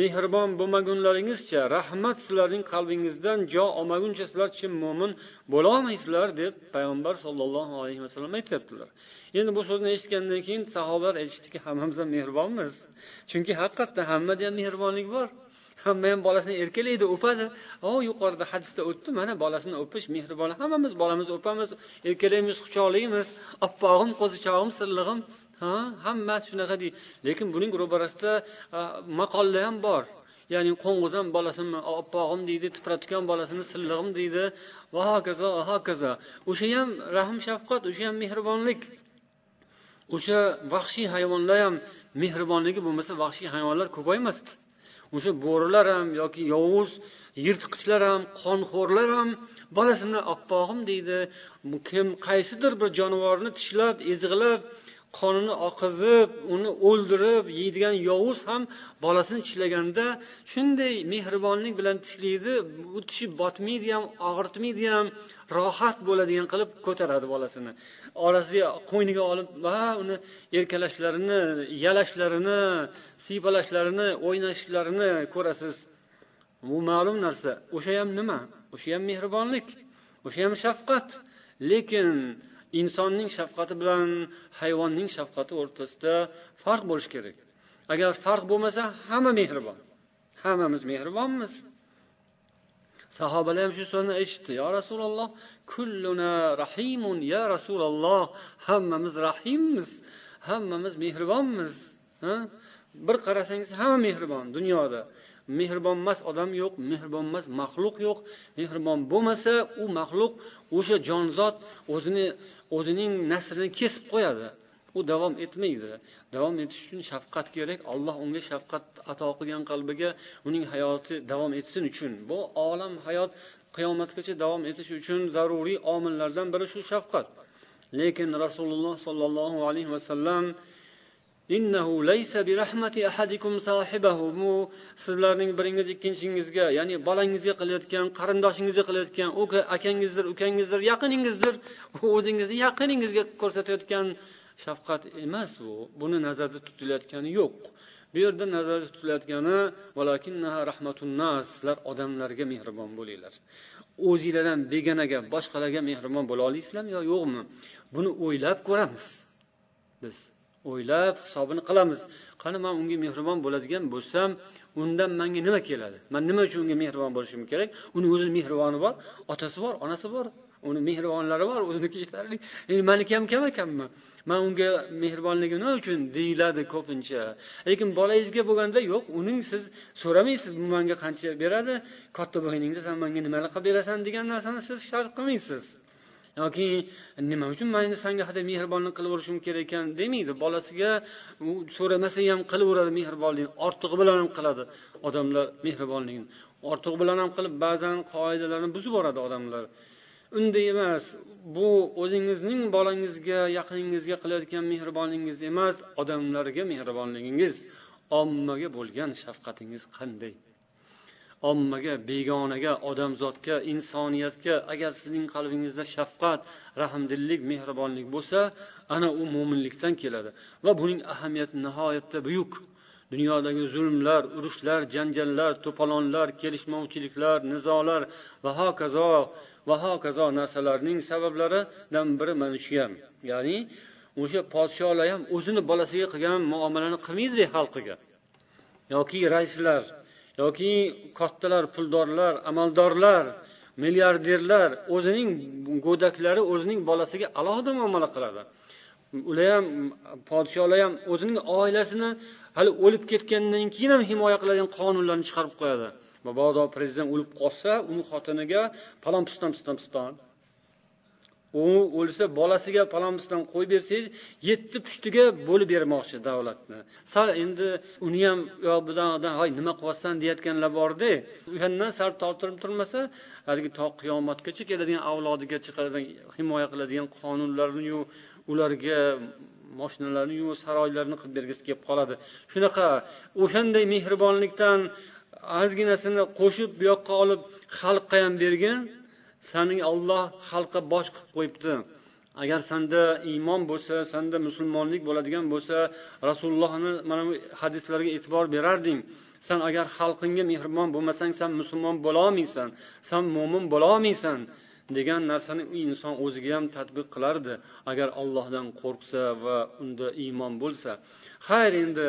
mehribon bo'lmagunlaringizcha rahmat sizlarning qalbingizdan jo olmaguncha sizlar chin mo'min bo'lolmaysizlar deb payg'ambar sollallohu alayhi vasallam aytyaptilar. Endi bu so'zni eshitgandan keyin sahobalar aytishdiki hammamiz ham mehribonmiz. Chunki haqiqatdan hammada ham mehribonlik bor. Hamma ham bolasini erkalaydi o'padi. O yuqorida hadisda o'tdi mana bolasini o'pish mehribon hammamiz bolamizni o'pamiz. Erkalaymiz quchoqlaymiz. Oppog'im qo'zichog'im sillig'im ha? Hammasi shunaqa deydi. Lekin buning ro'barasida maqollar ham bor. Ya'ni qo'ng'izam bolasini oppog'im deydi tipratikan bolasini sillig'im deydi. Va hokazo va hokazo. O'sha ham rahm shafqat o'sha ham mehribonlik. O'sha vahshiy hayvonlar ham mehribonligi bo'lmasa vahshiy hayvonlar ko'paymasdi. O'sha bo'rilar ham yoki yovuz yirtqichlar ham qonxo'rlar ham bolasini oppog'im deydi. Kim qaysidir bir jonivorni tishlab ezg'ilab qonini oqizib uni o'ldirib yeydigan yovuz ham bolasini tishlaganda shunday mehribonlik bilan tishlaydi u tishi botmaydi ham og'ritmaydi ham rohat bo'ladigan qilib ko'taradi bolasini. Orasiga qo'yniga olib va uni erkalashlarini yalashlarini siypalashlarini o'ynashlarini ko'rasiz. Bu ma'lum narsa. O'sha ham nima? O'sha ham mehribonlik. O'sha ham shafqat. Lekin insonning shafqati bilan hayvonning shafqati o'rtasida farq bo'lishi kerak. Agar farq bo'lmasa hamma mehribon. Hammamiz mehribonmiz sahobalar ham shu so'zni eshitdi. Yo rasululloh kulluna rahimun ya rasululloh hammamiz rahimmiz hammamiz mehribonmiz bir qarasangiz hamma mehribon dunyoda. Mehribonmas odam yo'q mehribonmas maxluq yo'q. Mehribon bo'lmasa u maxluq o'sha jonzot o'zini o'zining naslini kesib qo'yadi. U davom etmaydi. Davom etish uchun shafqat kerak. Alloh unga shafqat ato qilgan qalbiga uning hayoti davom etsin uchun. Bu olam hayot qiyomatgacha davom etishi uchun zaruriy omillardan biri shu shafqat. Lekin rasululloh sollallohu alayhi vasallam bu sizlarning biringiz ikkinchingizga ya'ni bolangizga qilayotgan qarindoshingizga qilayotgan u akangizdir ukangizdir yaqiningizdir. O'zingizni yaqiningizga ko'rsatayotgan shafqat emas bu. Buni nazarda tutilayotgani yo'q. Bu yerda nazarda tutilayotgani sizlar odamlarga mehribon bo'linglar. O'zinglardan begonaga boshqalarga mehribon bo'la olasizlarmi yo yo'qmi? Buni o'ylab ko'ramiz biz. O'ylab hisobini qilamiz. Qani man unga mehribon bo'ladigan bo'lsam undan manga nima keladi? Man nima uchun unga mehribon bo'lishim kerak? Uni o'zini mehriboni bor otasi bor onasi bor uni mehribonlari bor o'ziniki yetarli endi maniki ham kam ekanmi? Man unga mehribonligim nima uchun deyiladi ko'pincha. Lekin bolangizga bo'lganda yo'q uning siz so'ramaysiz bu manga qancha beradi? Katta bo'lganingda san manga nimalar qilib berasan degan narsani siz shart qilmaysiz. Yoki nima uchun mayli sanga hadeb mehribonlik qilaverishim kerak ekan demaydi bolasiga u so'ramasa ham qilaveradi mehribonlikni ortig'i bilan ham qiladi odamlar mehribonlikni ortig'i bilan ham qilib ba'zan qoidalarni buzib yuboradi odamlar. Unday emas bu o'zingizning bolangizga yaqiningizga qilayotgan mehribonligingiz emas odamlarga mehribonligingiz ommaga bo'lgan shafqatingiz qanday? Ommaga begonaga odamzodga insoniyatga agar sizning qalbingizda shafqat rahmdillik mehribonlik bo'lsa ana u mo'minlikdan keladi. Va buning ahamiyati nihoyatda buyuk. Dunyodagi zulmlar urushlar janjallar to'polonlar kelishmovchiliklar nizolar va hokazo va hokazo narsalarning sabablaridan biri mana shu ham. Ya'ni o'sha podsholar ham o'zini bolasiga qilgan muomalani qilmaydi xalqiga. Yoki raislar yoki kattalar puldorlar amaldorlar milliarderlar o'zining go'daklari o'zining bolasiga alohida muomala qiladi. Ular ham podsholar ham o'zining oilasini hali o'lib ketgandan keyin ham himoya qiladigan qonunlarni chiqarib qo'yadi. Mabodo prezident o'lib qolsa uni xotiniga palon piston piston piston. U o'lsa bolasiga palonbisdan qo'yib bersangiz yetti pushtiga bo'lib bermoqchi davlatni. Sal endi uni ham yo buyoqdan hoy nima qilyapsan? deyayotganlar borda. O'shandan sal tortirib turmasa haligi to qiyomatgacha keladigan avlodiga chiqadigan himoya qiladigan qonunlarniyu ularga moshinalarniyu saroylarni qilib bergisi kelib qoladi. Shunaqa o'shanday mehribonlikdan ozginasini qo'shib bu yoqqa olib xalqqa ham bergin sani olloh xalqqa bosh qilib qo'yibdi. Agar sanda iymon bo'lsa sanda musulmonlik bo'ladigan bo'lsa rasulullohni mana bu hadislarga e'tibor berarding. San agar xalqingga mehribon bo'lmasang san musulmon bo'lolmaysan san mo'min bo'lolmaysan degan narsani u inson o'ziga ham tadbiq qilardi. Agar ollohdan qo'rqsa va unda iymon bo'lsa. Xayr endi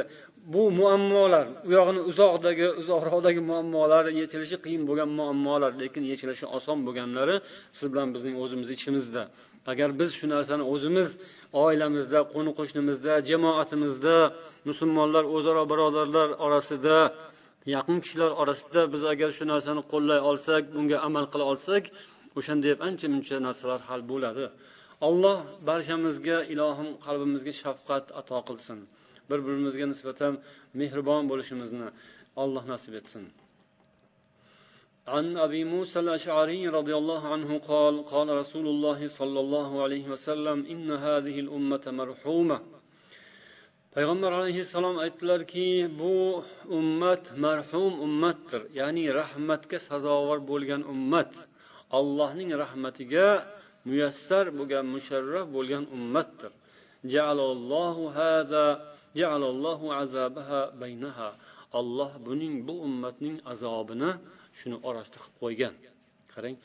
bu muammolar u yog'ini uzoqdagi uzoqroqdagi muammolar yechilishi qiyin bo'lgan muammolar lekin yechilishi oson bo'lganlari siz bilan bizning o'zimiz ichimizda. Agar biz shu narsani o'zimiz oilamizda qo'ni qo'shnimizda jamoatimizda musulmonlar o'zaro birodarlar orasida yaqin kishilar orasida biz agar shu narsani qo'llay olsak bunga amal qila olsak o'shanda ancha muncha narsalar hal bo'ladi. Alloh barchamizga ilohim qalbimizga shafqat ato qilsin. bir birimizga nisbatan mehribon bo'lishimizni alloh nasib etsin عن أبي موسى الأشعري رضي الله عنه قال قال رسول الله صلى الله عليه وسلم إن هذه الأمة مرحومة payg'ambar alayhissalom aytdilarki bu ummat marhum ummatdir ya'ni rahmatga sazovor bo'lgan ummat allohning rahmatiga muyassar bo'lgan musharraf bo'lgan ummatdir olloh buning bu ummatning azobini shuni orasida qilib qo'ygan. Qarang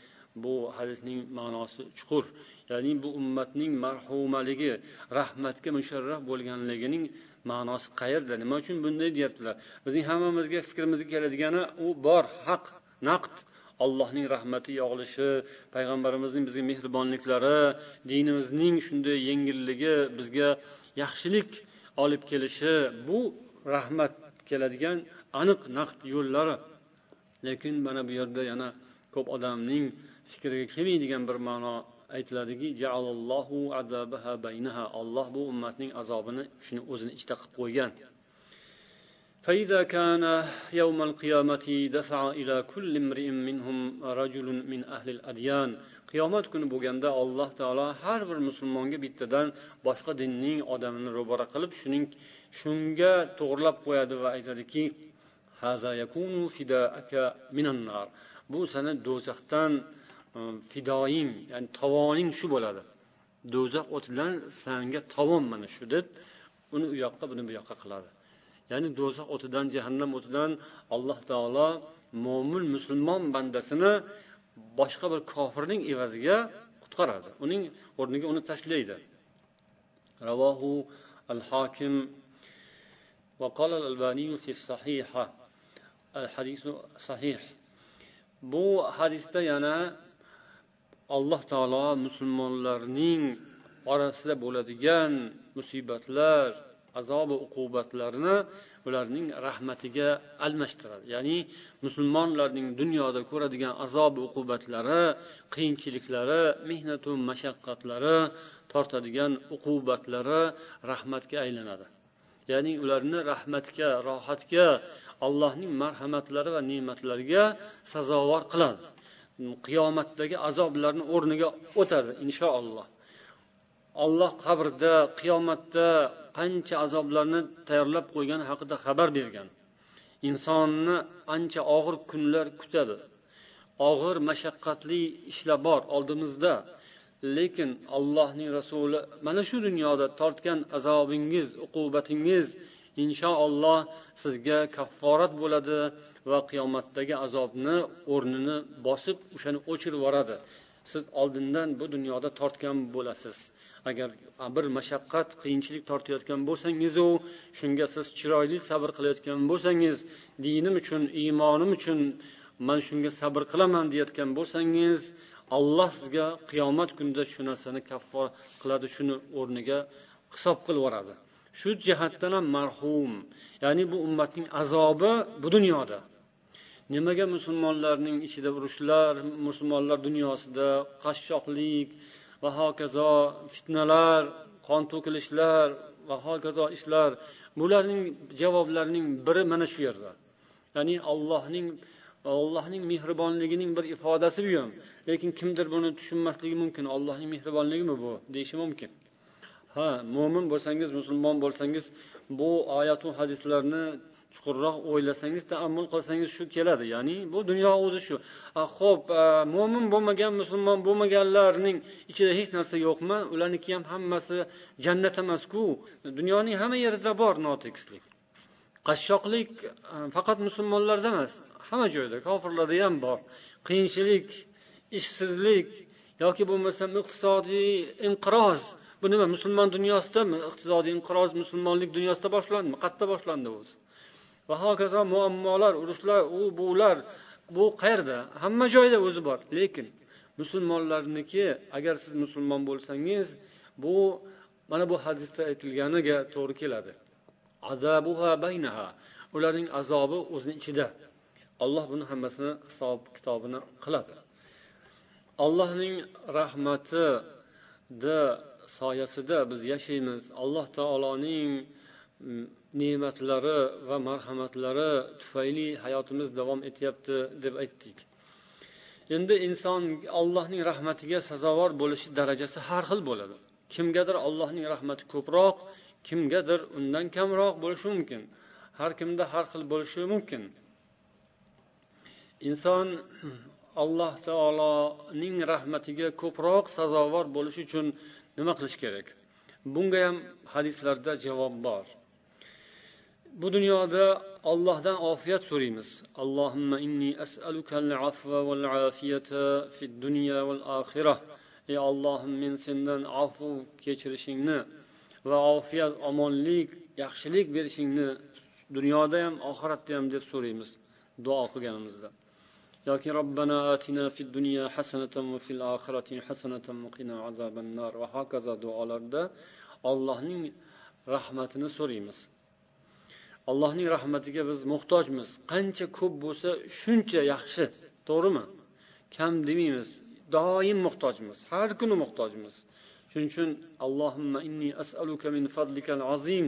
bu hadisning ma'nosi chuqur. Ya'ni bu ummatning marhumaligi rahmatga musharraf bo'lganligining ma'nosi qayerda? Nima uchun bunday deyaptilar? Bizning hammamizga fikrimizga keladigani u bor haq naqd. Allohning rahmati yog'ilishi payg'ambarimizning bizga mehribonliklari dinimizning shunday yengilligi bizga yaxshilik olib kelishi bu rahmat keladigan aniq naqd yo'llari lekin mana bu yerda yana ko'p odamning fikriga kelmaydigan bir ma'no aytiladiki olloh bu ummatning azobini shuni o'zini ichida qilib qo'ygan فإذا كان يوم القيامة دفع إلى كل امرئ منهم رجل من أهل الأديان qiyomat kuni bo'lganda alloh taolo har bir musulmonga bittadan boshqa dinning odamini ro'bara qilib shuning shunga to'g'irlab qo'yadi va aytadiki bu sani do'zaxdan e, fidoying ya'ni tovoning shu bo'ladi. Do'zax o'tidan sanga tovon mana shu deb uni u yoqqa buni bu yoqqa qiladi. Ya'ni do'zax o'tidan jahannam o'tidan alloh taolo mo'min musulmon bandasini boshqa bir kofirning evaziga qutqaradi uning o'rniga uni tashlaydi ravohu al hokim وقال الألباني في الصحيحة الحديث صحيح bu hadisda yana alloh taolo musulmonlarning orasida bo'ladigan musibatlar azobi uqubatlarni ularning rahmatiga almashtiradi. Ya'ni musulmonlarning dunyoda ko'radigan azob uqubatlari qiyinchiliklari mehnatu mashaqqatlari tortadigan uqubatlari rahmatga aylanadi. Ya'ni ularni rahmatga rohatga allohning marhamatlari va ne'matlariga sazovor qiladi. Qiyomatdagi azoblarni o'rniga o'tadi inshaalloh olloh qabrda qiyomatda qancha azoblarni tayyorlab qo'ygani haqida xabar bergan. Insonni ancha og'ir kunlar kutadi. Og'ir mashaqqatli ishlar bor oldimizda. Lekin allohning rasuli mana shu dunyoda tortgan azobingiz uqubatingiz inshaalloh sizga kafforat bo'ladi va qiyomatdagi azobni o'rnini bosib o'shani o'chirib yuboradi. Siz oldindan bu dunyoda tortgan bo'lasiz. Agar bir mashaqqat qiyinchilik tortayotgan bo'lsangizu shunga siz chiroyli sabr qilayotgan bo'lsangiz dinim uchun iymonim uchun man shunga sabr qilaman deyayotgan bo'lsangiz alloh sizga qiyomat kunida shu narsani kaffor qiladi shuni o'rniga hisob qilib yuboradi. Shu jihatdan ham marhum. Ya'ni bu ummatning azobi bu dunyoda. Nimaga musulmonlarning ichida urushlar musulmonlar dunyosida qashshoqlik va hokazo fitnalar qon to'kilishlar va hokazo ishlar? Bularning javoblarining biri mana shu yerda. Ya'ni allohning allohning mehribonligining bir ifodasi bu ham. Lekin kimdir buni tushunmasligi mumkin. Allohning mehribonligimi bu? Deyishi mumkin. Ha mo'min bo'lsangiz musulmon bo'lsangiz bu oyatu hadislarni chuqurroq o'ylasangiz taammul qilsangiz shu keladi. Ya'ni bu dunyo o'zi shu. Ho'p mo'min bo'lmagan musulmon bo'lmaganlarning ichida hech narsa yo'qmi? Ularniki ham hammasi jannat emasku. Dunyoning hamma yerida bor notekislik. Qashshoqlik faqat musulmonlarda emas hamma joyda kofirlarda ham bor. Qiyinchilik ishsizlik yoki bo'lmasam iqtisodiy inqiroz. Bu nima musulmon dunyosidami iqtisodiy inqiroz musulmonlik dunyosida boshlandimi? Qayerda boshlandi o'zi va hokazo muammolar urushlar u bular bu qayerda? Hamma joyda o'zi bor. Lekin musulmonlarniki agar siz musulmon bo'lsangiz bu mana bu hadisda aytilganiga to'g'ri keladi. Ularning azobi o'zini ichida. Alloh buni hammasini hisob kitobini qiladi. Allohning rahmatida soyasida biz yashaymiz. Alloh taoloning ne'matlari va marhamatlari tufayli hayotimiz davom etyapti deb aytdik. Endi inson allohning rahmatiga sazovor bo'lishi darajasi har xil bo'ladi. Kimgadir allohning rahmati ko'proq kimgadir undan kamroq bo'lishi mumkin. Har kimda har xil bo'lishi mumkin. Inson alloh taoloning rahmatiga ko'proq sazovor bo'lish uchun nima qilish kerak? Bunga ham hadislarda javob bor. Bu dunyoda ollohdan ofiyat so'raymiz. Allohimma inni as'alukal afva val afiyata fid dunya val oxirah ey ollohim men sendan afu kechirishingni va ofiyat omonlik yaxshilik berishingni dunyoda ham oxiratda ham deb so'raymiz duo qilganimizda. Yoki robbana atina fid dunya hasanatan va fil oxirati hasanatan va qina azabannar. Va hokazo duolarda allohning rahmatini so'raymiz. Allohning rahmatiga biz muhtojmiz. Qancha ko'p bo'lsa shuncha yaxshi. To'g'rimi? Kam demaymiz. Doim muhtojmiz. Har kuni muhtojmiz. Shuning uchun allohimma inni as'aluka min fadlikal azim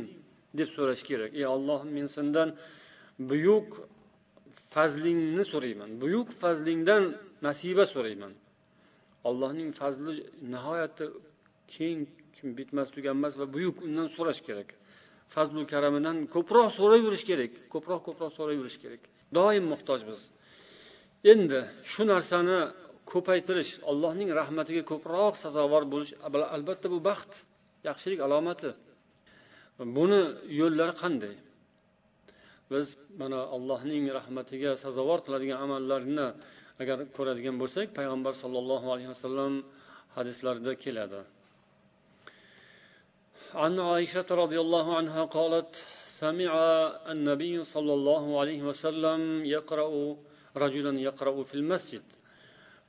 deb so'rash kerak. Ey ollohim men sendan buyuk fazlingni so'rayman. Buyuk fazlingdan nasiba so'rayman. Allohning fazli nihoyatda keng bitmas tuganmas va buyuk undan so'rash kerak. Fazlu karamidan ko'proq so'rayverish kerak. Ko'proq ko'proq so'rayverish kerak. Doim muhtojmiz. Endi shu narsani ko'paytirish allohning rahmatiga ko'proq sazovor bo'lish albatta bu baxt yaxshilik alomati. Buni yo'llari qanday? Biz mana allohning rahmatiga sazovor qiladigan amallarni agar ko'radigan bo'lsak payg'ambar sollallohu alayhi vasallam hadislarida keladi. عن عائشة رضي الله عنها قالت سمع النبي صلى الله عليه وسلم يقرأ رجلا يقرأ في المسجد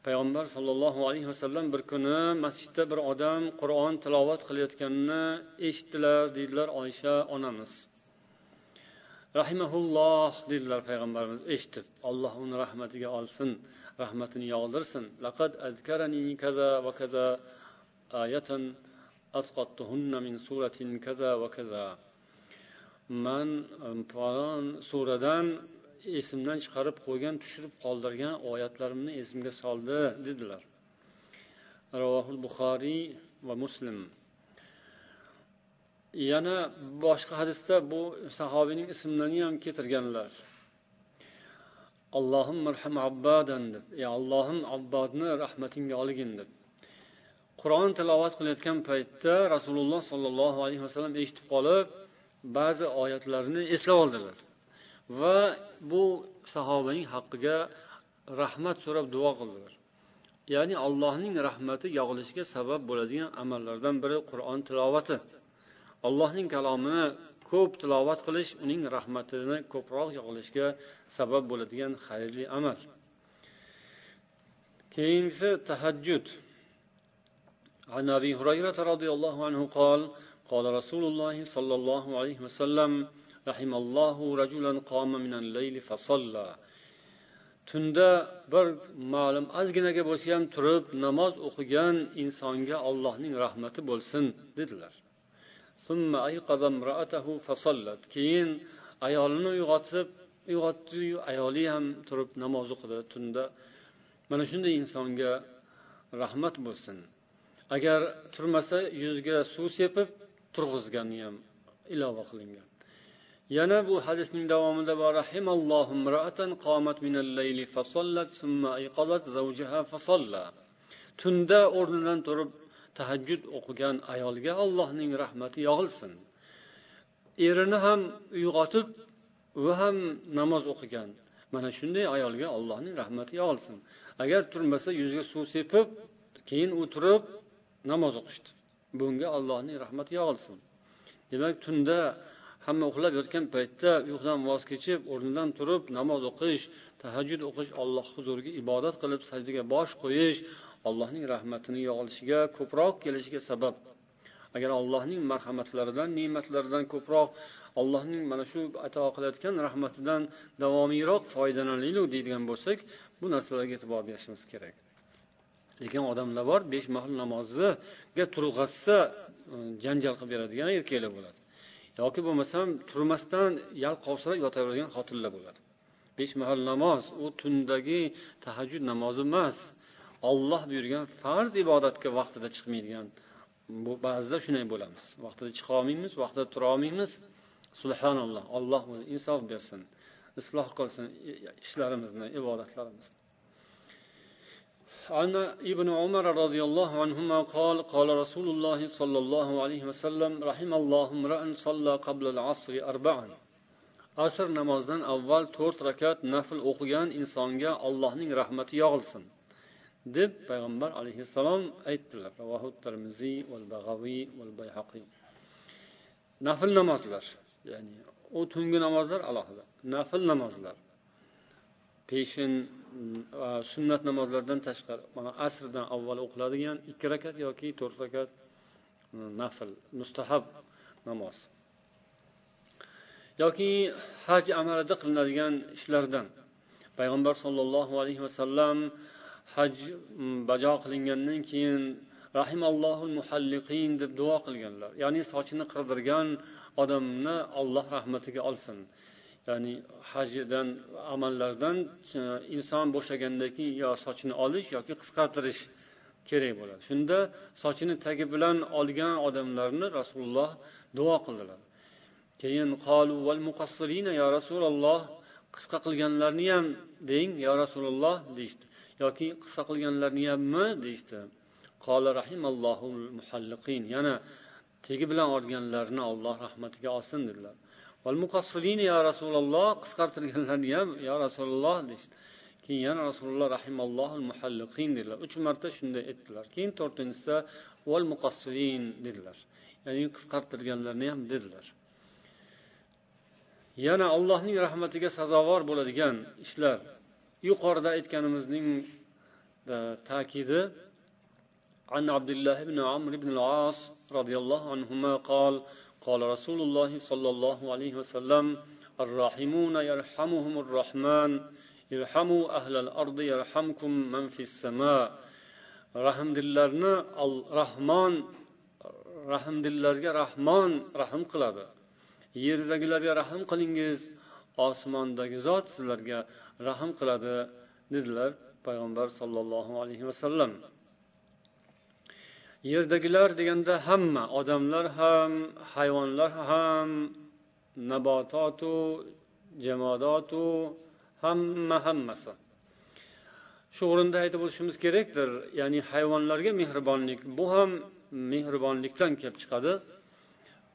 payg'ambar sollallohu alayhi vasallam bir kuni masjidda bir odam qur'on tilovat qilayotganini eshitdilar deydilar oysha onamiz rahimahulloh dedilar payg'ambarimiz eshitib olloh uni rahmatiga olsin rahmatini yog'dirsin laqad azkarani kaza va kaza ayatan asqattuhunna min suratin kaza va kaza man falon suradan esimdan chiqarib qo'ygan tushirib qoldirgan oyatlarimni esimga soldi dedilar ravohul buxoriy va muslim yana boshqa hadisda bu sahobiyning ismlarini ham keltirganlar allohim marham abbadan deb ey allohim abbodni rahmatingga olgin deb qur'on tilovat qilayotgan paytda rasululloh sollallohu alayhi vasallam eshitib qolib ba'zi oyatlarni eslab oldilar. Va bu sahobaning haqqiga rahmat so'rab duo qildilar. Ya'ni allohning rahmati yog'ilishiga sabab bo'ladigan amallardan biri qur'on tilovati. Allohning kalomini ko'p tilovat qilish uning rahmatini ko'proq yog'ilishiga sabab bo'ladigan xayrli amal. Keyingisi tahajjud. عن ابي هريره رضي الله عنه قال قال رسول الله صلى الله عليه وسلم رحم الله رجلا قام من الليل فصلى tunda bir ma'lum ozginaga bo'lsa ham turib namoz o'qigan insonga allohning rahmati bo'lsin dedilar keyin ayolini uyg'otib uyg'otdiyu ayoli ham turib namoz o'qidi tunda mana shunday insonga rahmat bo'lsin Agar turmasa yuziga suv sepib turg'izgani ham ilova qilingan. Yana bu hadisning davomida bor tunda o'rnidan turib tahajjud o'qigan ayolga allohning rahmati yog'ilsin. Erini ham uyg'otib u ham namoz o'qigan mana shunday ayolga allohning rahmati yog'ilsin. Agar turmasa yuziga suv sepib keyin u turib namoz o'qishdi. Bunga allohning rahmati yog'ilsin. Demak tunda hamma uxlab yotgan paytda uyqudan voz kechib o'rnidan turib namoz o'qish tahajjud o'qish alloh huzuriga ibodat qilib sajdaga bosh qo'yish allohning rahmatini yog'ilishiga ko'proq kelishiga sabab. Agar allohning marhamatlaridan ne'matlaridan ko'proq allohning mana shu ato qilayotgan rahmatidan davomiyroq foydalanaylik deydigan bo'lsak bu narsalarga e'tibor berishimiz kerak. Lekin odamlar bor besh mahal namoziga turg'azsa janjal qilib beradigan erkaklar bo'ladi. Yoki bo'lmasam turmasdan yalqovsirab yotaveradigan xotinlar bo'ladi. Besh mahal namoz u tundagi tahajjud namozi emas. Olloh buyurgan farz ibodatga vaqtida chiqmaydigan bu ba'zida shunday bo'lamiz. Vaqtida chiqa olmaymiz vaqtida tura olmaymiz. Subhanalloh alloh o'zi insof bersin isloh qilsin ishlarimizni ibodatlarimizni عن ابن عمر رضي الله عنهما قال قال رسول الله صلى الله عليه وسلم رحم الله امرأ صلى قبل العصر أربعا asr namozidan avval to'rt rakat nafl o'qigan insonga allohning rahmati yog'ilsin deb payg'ambar alayhissalom aytdilar nafl namozlar ya'ni u tungi namozlar alohida nafl namozlar peshin sunnat namozlardan tashqari mana asrdan avval o'qiladigan ikki rakat yoki to'rt rakat nafl mustahab namoz yoki haj amalida qilinadigan ishlardan. Payg'ambar sollallohu alayhi vasallam haj bajo qilingandan keyin rahimallohu muhalliqin deb duo qilganlar. Ya'ni sochini qirdirgan odamni olloh rahmatiga olsin. Ya'ni hajdan amallardan e, inson bo'shagandan keyin yo sochini olish yoki qisqartirish kerak bo'ladi. Shunda sochini tagi bilan olgan odamlarni rasululloh duo qildilar. Keyin qolu val muqassirina ya rasululloh qisqa qilganlarni ham deng yo rasululloh deyishdi. Yoki qisqa qilganlarni hammi deyishdi. Qola rahimallohu muhalliqin yana tegi bilan olganlarni olloh rahmatiga olsin dedilar. ya rasululloh qisqartirganlarni ham yo rasululloh deyishdi keyin yana rasululloh rahimallohu muhalliqin dedilar uch marta shunday aytdilar keyin to'rtinchisida val muqassirin dedilar ya'ni qisqartirganlarni ham dedilar yana allohning rahmatiga sazovor bo'ladigan ishlar yuqorida aytganimizning e, ta'kidi عن عبد الله بن عمرو بن العاص رضي الله عنهما قال قال رسول الله صلى الله عليه وسلم الراحمون يرحمهم الرحمن يرحموا أهل الأرض يرحمكم من في السماء rahmdillarni rahmon rahmdillarga rahmon rahm qiladi yerdagilarga rahm qilingiz osmondagi zot sizlarga rahm qiladi dedilar payg'ambar sollallohu alayhi vasallam Yerdagilar deganda hamma odamlar ham hayvonlar ham nabototu jamodotu hamma hammasi. Shu o'rinda aytib o'tishimiz kerakdir ya'ni hayvonlarga mehribonlik bu ham mehribonlikdan kelib chiqadi.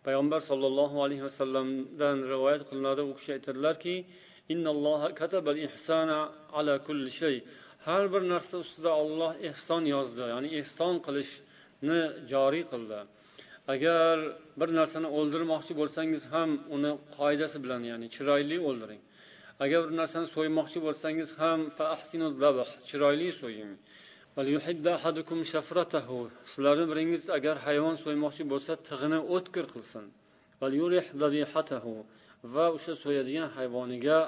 Payg'ambar sollallohu alayhi vasallamdan rivoyat qilinadi u kishi aytadilarki har bir narsa ustida olloh ehson yozdi ya'ni ehson ni joriy qildi. Agar bir narsani o'ldirmoqchi bo'lsangiz ham uni qoidasi bilan ya'ni chiroyli o'ldiring. Agar bir narsani so'ymoqchi bo'lsangiz ham chiroyli so'ying. Sizlarni biringiz agar hayvon so'ymoqchi bo'lsa tig'ini o'tkir qilsin. Va o'sha so'yadigan hayvoniga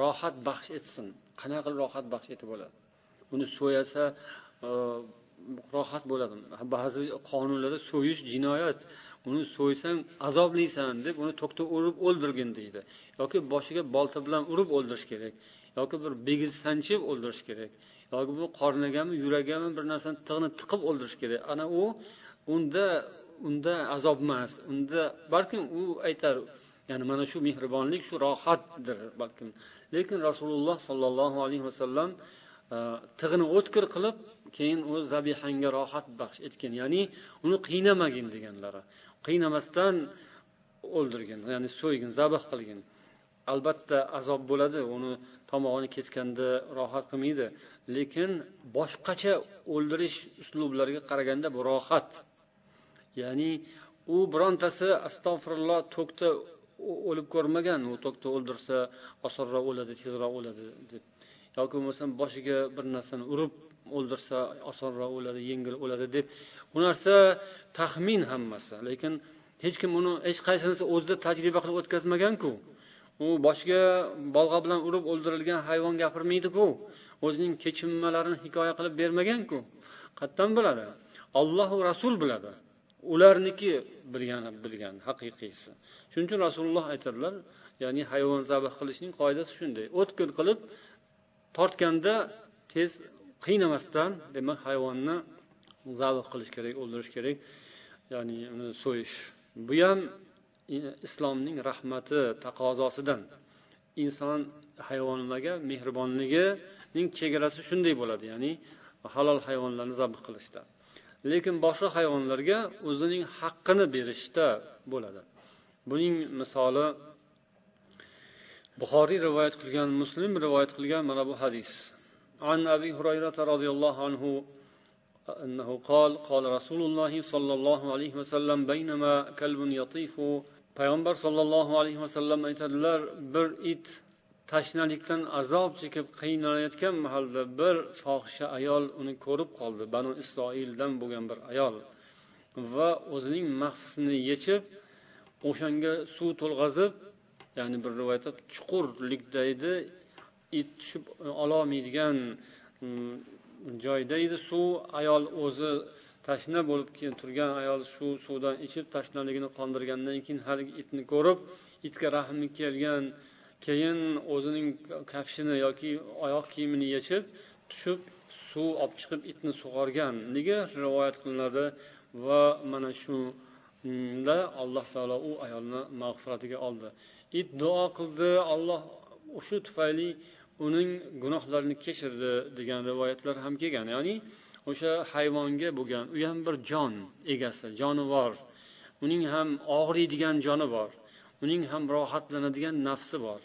rohat baxsh etsin. Qanaqa qilib rohat baxsh etib bo'ladi? Uni so'yasa rohat bo'ladi. Ba'zi qonunlarda so'yish jinoyat. Uni so'ysang azoblaysan deb uni to'kta urib o'ldirgin deydi. Yoki boshiga bolta bilan urib o'ldirish kerak. Yoki bir bigiz sanchib o'ldirish kerak. Yoki bu qornigami yuragami bir narsani tig'ini tiqib o'ldirish kerak. Ana u unda unda azob emas. Unda balkim u aytar ya'ni mana shu mehribonlik shu rohatdir balkim. Lekin rasululloh sollallohu alayhi vasallam e, tig'ini o'tkir qilib keyin u zabihangga rohat baxsh etgin. Ya'ni uni qiynamagin deganlari. Qiynamasdan o'ldirgin ya'ni so'ygin zabih qilgin. Albatta azob bo'ladi uni tomog'ini kesganda rohat qilmaydi. Lekin boshqacha o'ldirish uslublariga qaraganda bu rohat. Ya'ni u birontasi astag'firulloh to'kda o'lib ko'rmagan. U to'kda o'ldirsa osonroq o'ladi tezroq o'ladi deb. Yoki bo'lmasam boshiga bir narsani urib o'ldirsa osonroq o'ladi yengil o'ladi deb bu narsa taxmin hammasi. Lekin hech kim uni hech qaysinisi o'zida tajriba qilib o'tkazmaganku. U boshiga bolg'a bilan urib o'ldirilgan hayvon gapirmaydiku. O'zining kechinmalarini hikoya qilib bermaganku. Qayerdan biladi ollohu rasul biladi. Ularniki bilgani bilgan haqiqiysi. Shuning uchun rasululloh aytadilar ya'ni hayvon zabh qilishning qoidasi shunday. O'tkir qilib tortganda tez qiynamasdan demak hayvonni zabh qilish kerak o'ldirish kerak. Ya'ni uni so'yish. Bu ham islomning rahmati taqozosidan. Inson hayvonlarga mehribonligining chegarasi shunday bo'ladi ya'ni halol hayvonlarni zabh qilishda. Lekin boshqa hayvonlarga o'zining haqqini berishda bo'ladi. Buning misoli buxoriy rivoyat qilgan muslim rivoyat qilgan mana bu hadis. عن أبي هريرة رضي الله عنه أنه قال قال رسول الله صلى الله عليه وسلم بينما كلب يطيف payg'ambar sollallohu alayhi vasallam aytadilar bir it tashnalikdan azob chekib qiynalayotgan mahalda bir fohisha ayol uni ko'rib qoldi banu isroildan bo'lgan bir ayol va o'zining mahsisini yechib o'shanga suv to'lg'azib ya'ni bir rivoyatda chuqurlikda edi it tushib e, ololmaydigan mm, joyda edi. Suv ayol o'zi tashna bo'lib turgan ayol shu suvdan ichib tashnaligini qondirgandan keyin haligi itni ko'rib itga rahmi kelgan keyin o'zining kafshini yoki oyoq kiyimini yechib tushib suv olib chiqib itni sug'organ nega rivoyat qilinadi va mana shunda mm, alloh taolo u ayolni mag'firatiga oldi. It duo qildi olloh shu tufayli uning gunohlarini kechirdi degan rivoyatlar ham kelgan. Ya'ni o'sha hayvonga bo'lgan u ham bir jon egasi jonivor. Uning ham og'riydigan joni bor. Uning ham rohatlanadigan nafsi bor.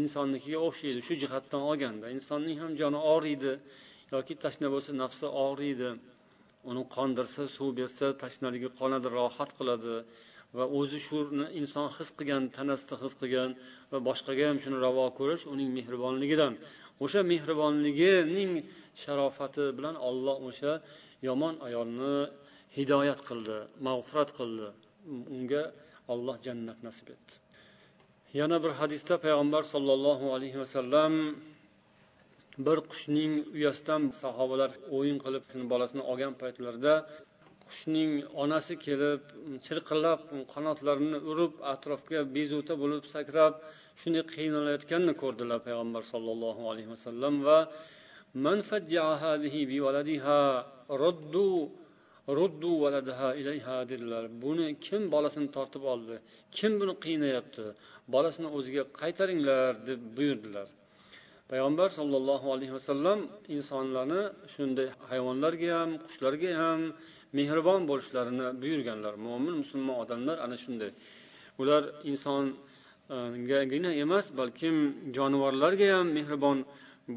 Insonnikiga o'xshaydi shu jihatdan olganda. Insonning ham joni og'riydi yoki tashna bo'lsa nafsi og'riydi. Uni qondirsa suv bersa tashnaligi qonadi rohat qiladi. Va o'zi shuni inson his qilgan tanasida his qilgan va boshqaga ham shuni ravo ko'rish uning mehribonligidan. O'sha mehribonligining sharofati bilan olloh o'sha yomon ayolni hidoyat qildi mag'firat qildi. Unga olloh jannat nasib etdi. Yana bir hadisda payg'ambar sollallohu alayhi vasallam bir qushning uyasidan sahobalar o'yin qilib bolasini olgan paytlarida qushning onasi kelib um, chirqillab um, qanotlarini urib atrofga bezovta bo'lib sakrab shunday qiynalayotganini ko'rdilar payg'ambar sollallohu alayhi vasallam va dedilar. Buni kim bolasini tortib oldi? Kim buni qiynayapti? Bolasini o'ziga qaytaringlar deb buyurdilar. Payg'ambar sollallohu alayhi vasallam insonlarni shunday hayvonlarga ham qushlarga ham mehribon bo'lishlarini buyurganlar. Mo'min musulmon odamlar ana shunday. Ular insongagina emas balkim jonivorlarga ham mehribon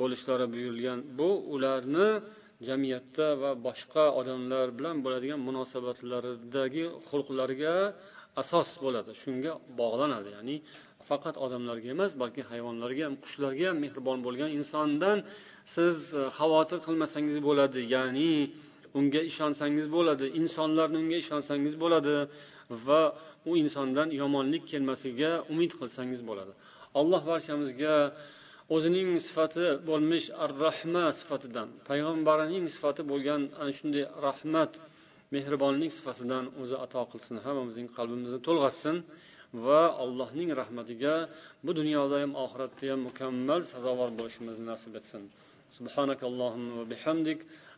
bo'lishlari buyurilgan bu ularni jamiyatda va boshqa odamlar bilan bo'ladigan munosabatlaridagi xulqlariga asos bo'ladi. Shunga bog'lanadi. Ya'ni faqat odamlarga emas balki hayvonlarga ham qushlarga ham mehribon bo'lgan insondan siz xavotir qilmasangiz bo'ladi. Ya'ni unga ishonsangiz bo'ladi insonlarni unga ishonsangiz bo'ladi va u insondan yomonlik kelmasligiga umid qilsangiz bo'ladi alloh barchamizga o'zining sifati bo'lmish ar rahma sifatidan payg'ambarining sifati bo'lgan ana shunday rahmat mehribonlik sifatidan o'zi ato qilsin hammamizning qalbimizni to'lg'atsin va allohning rahmatiga bu dunyoda ham oxiratda ham mukammal sazovor bo'lishimizni nasib etsin سبحانك اللهم وبحمدك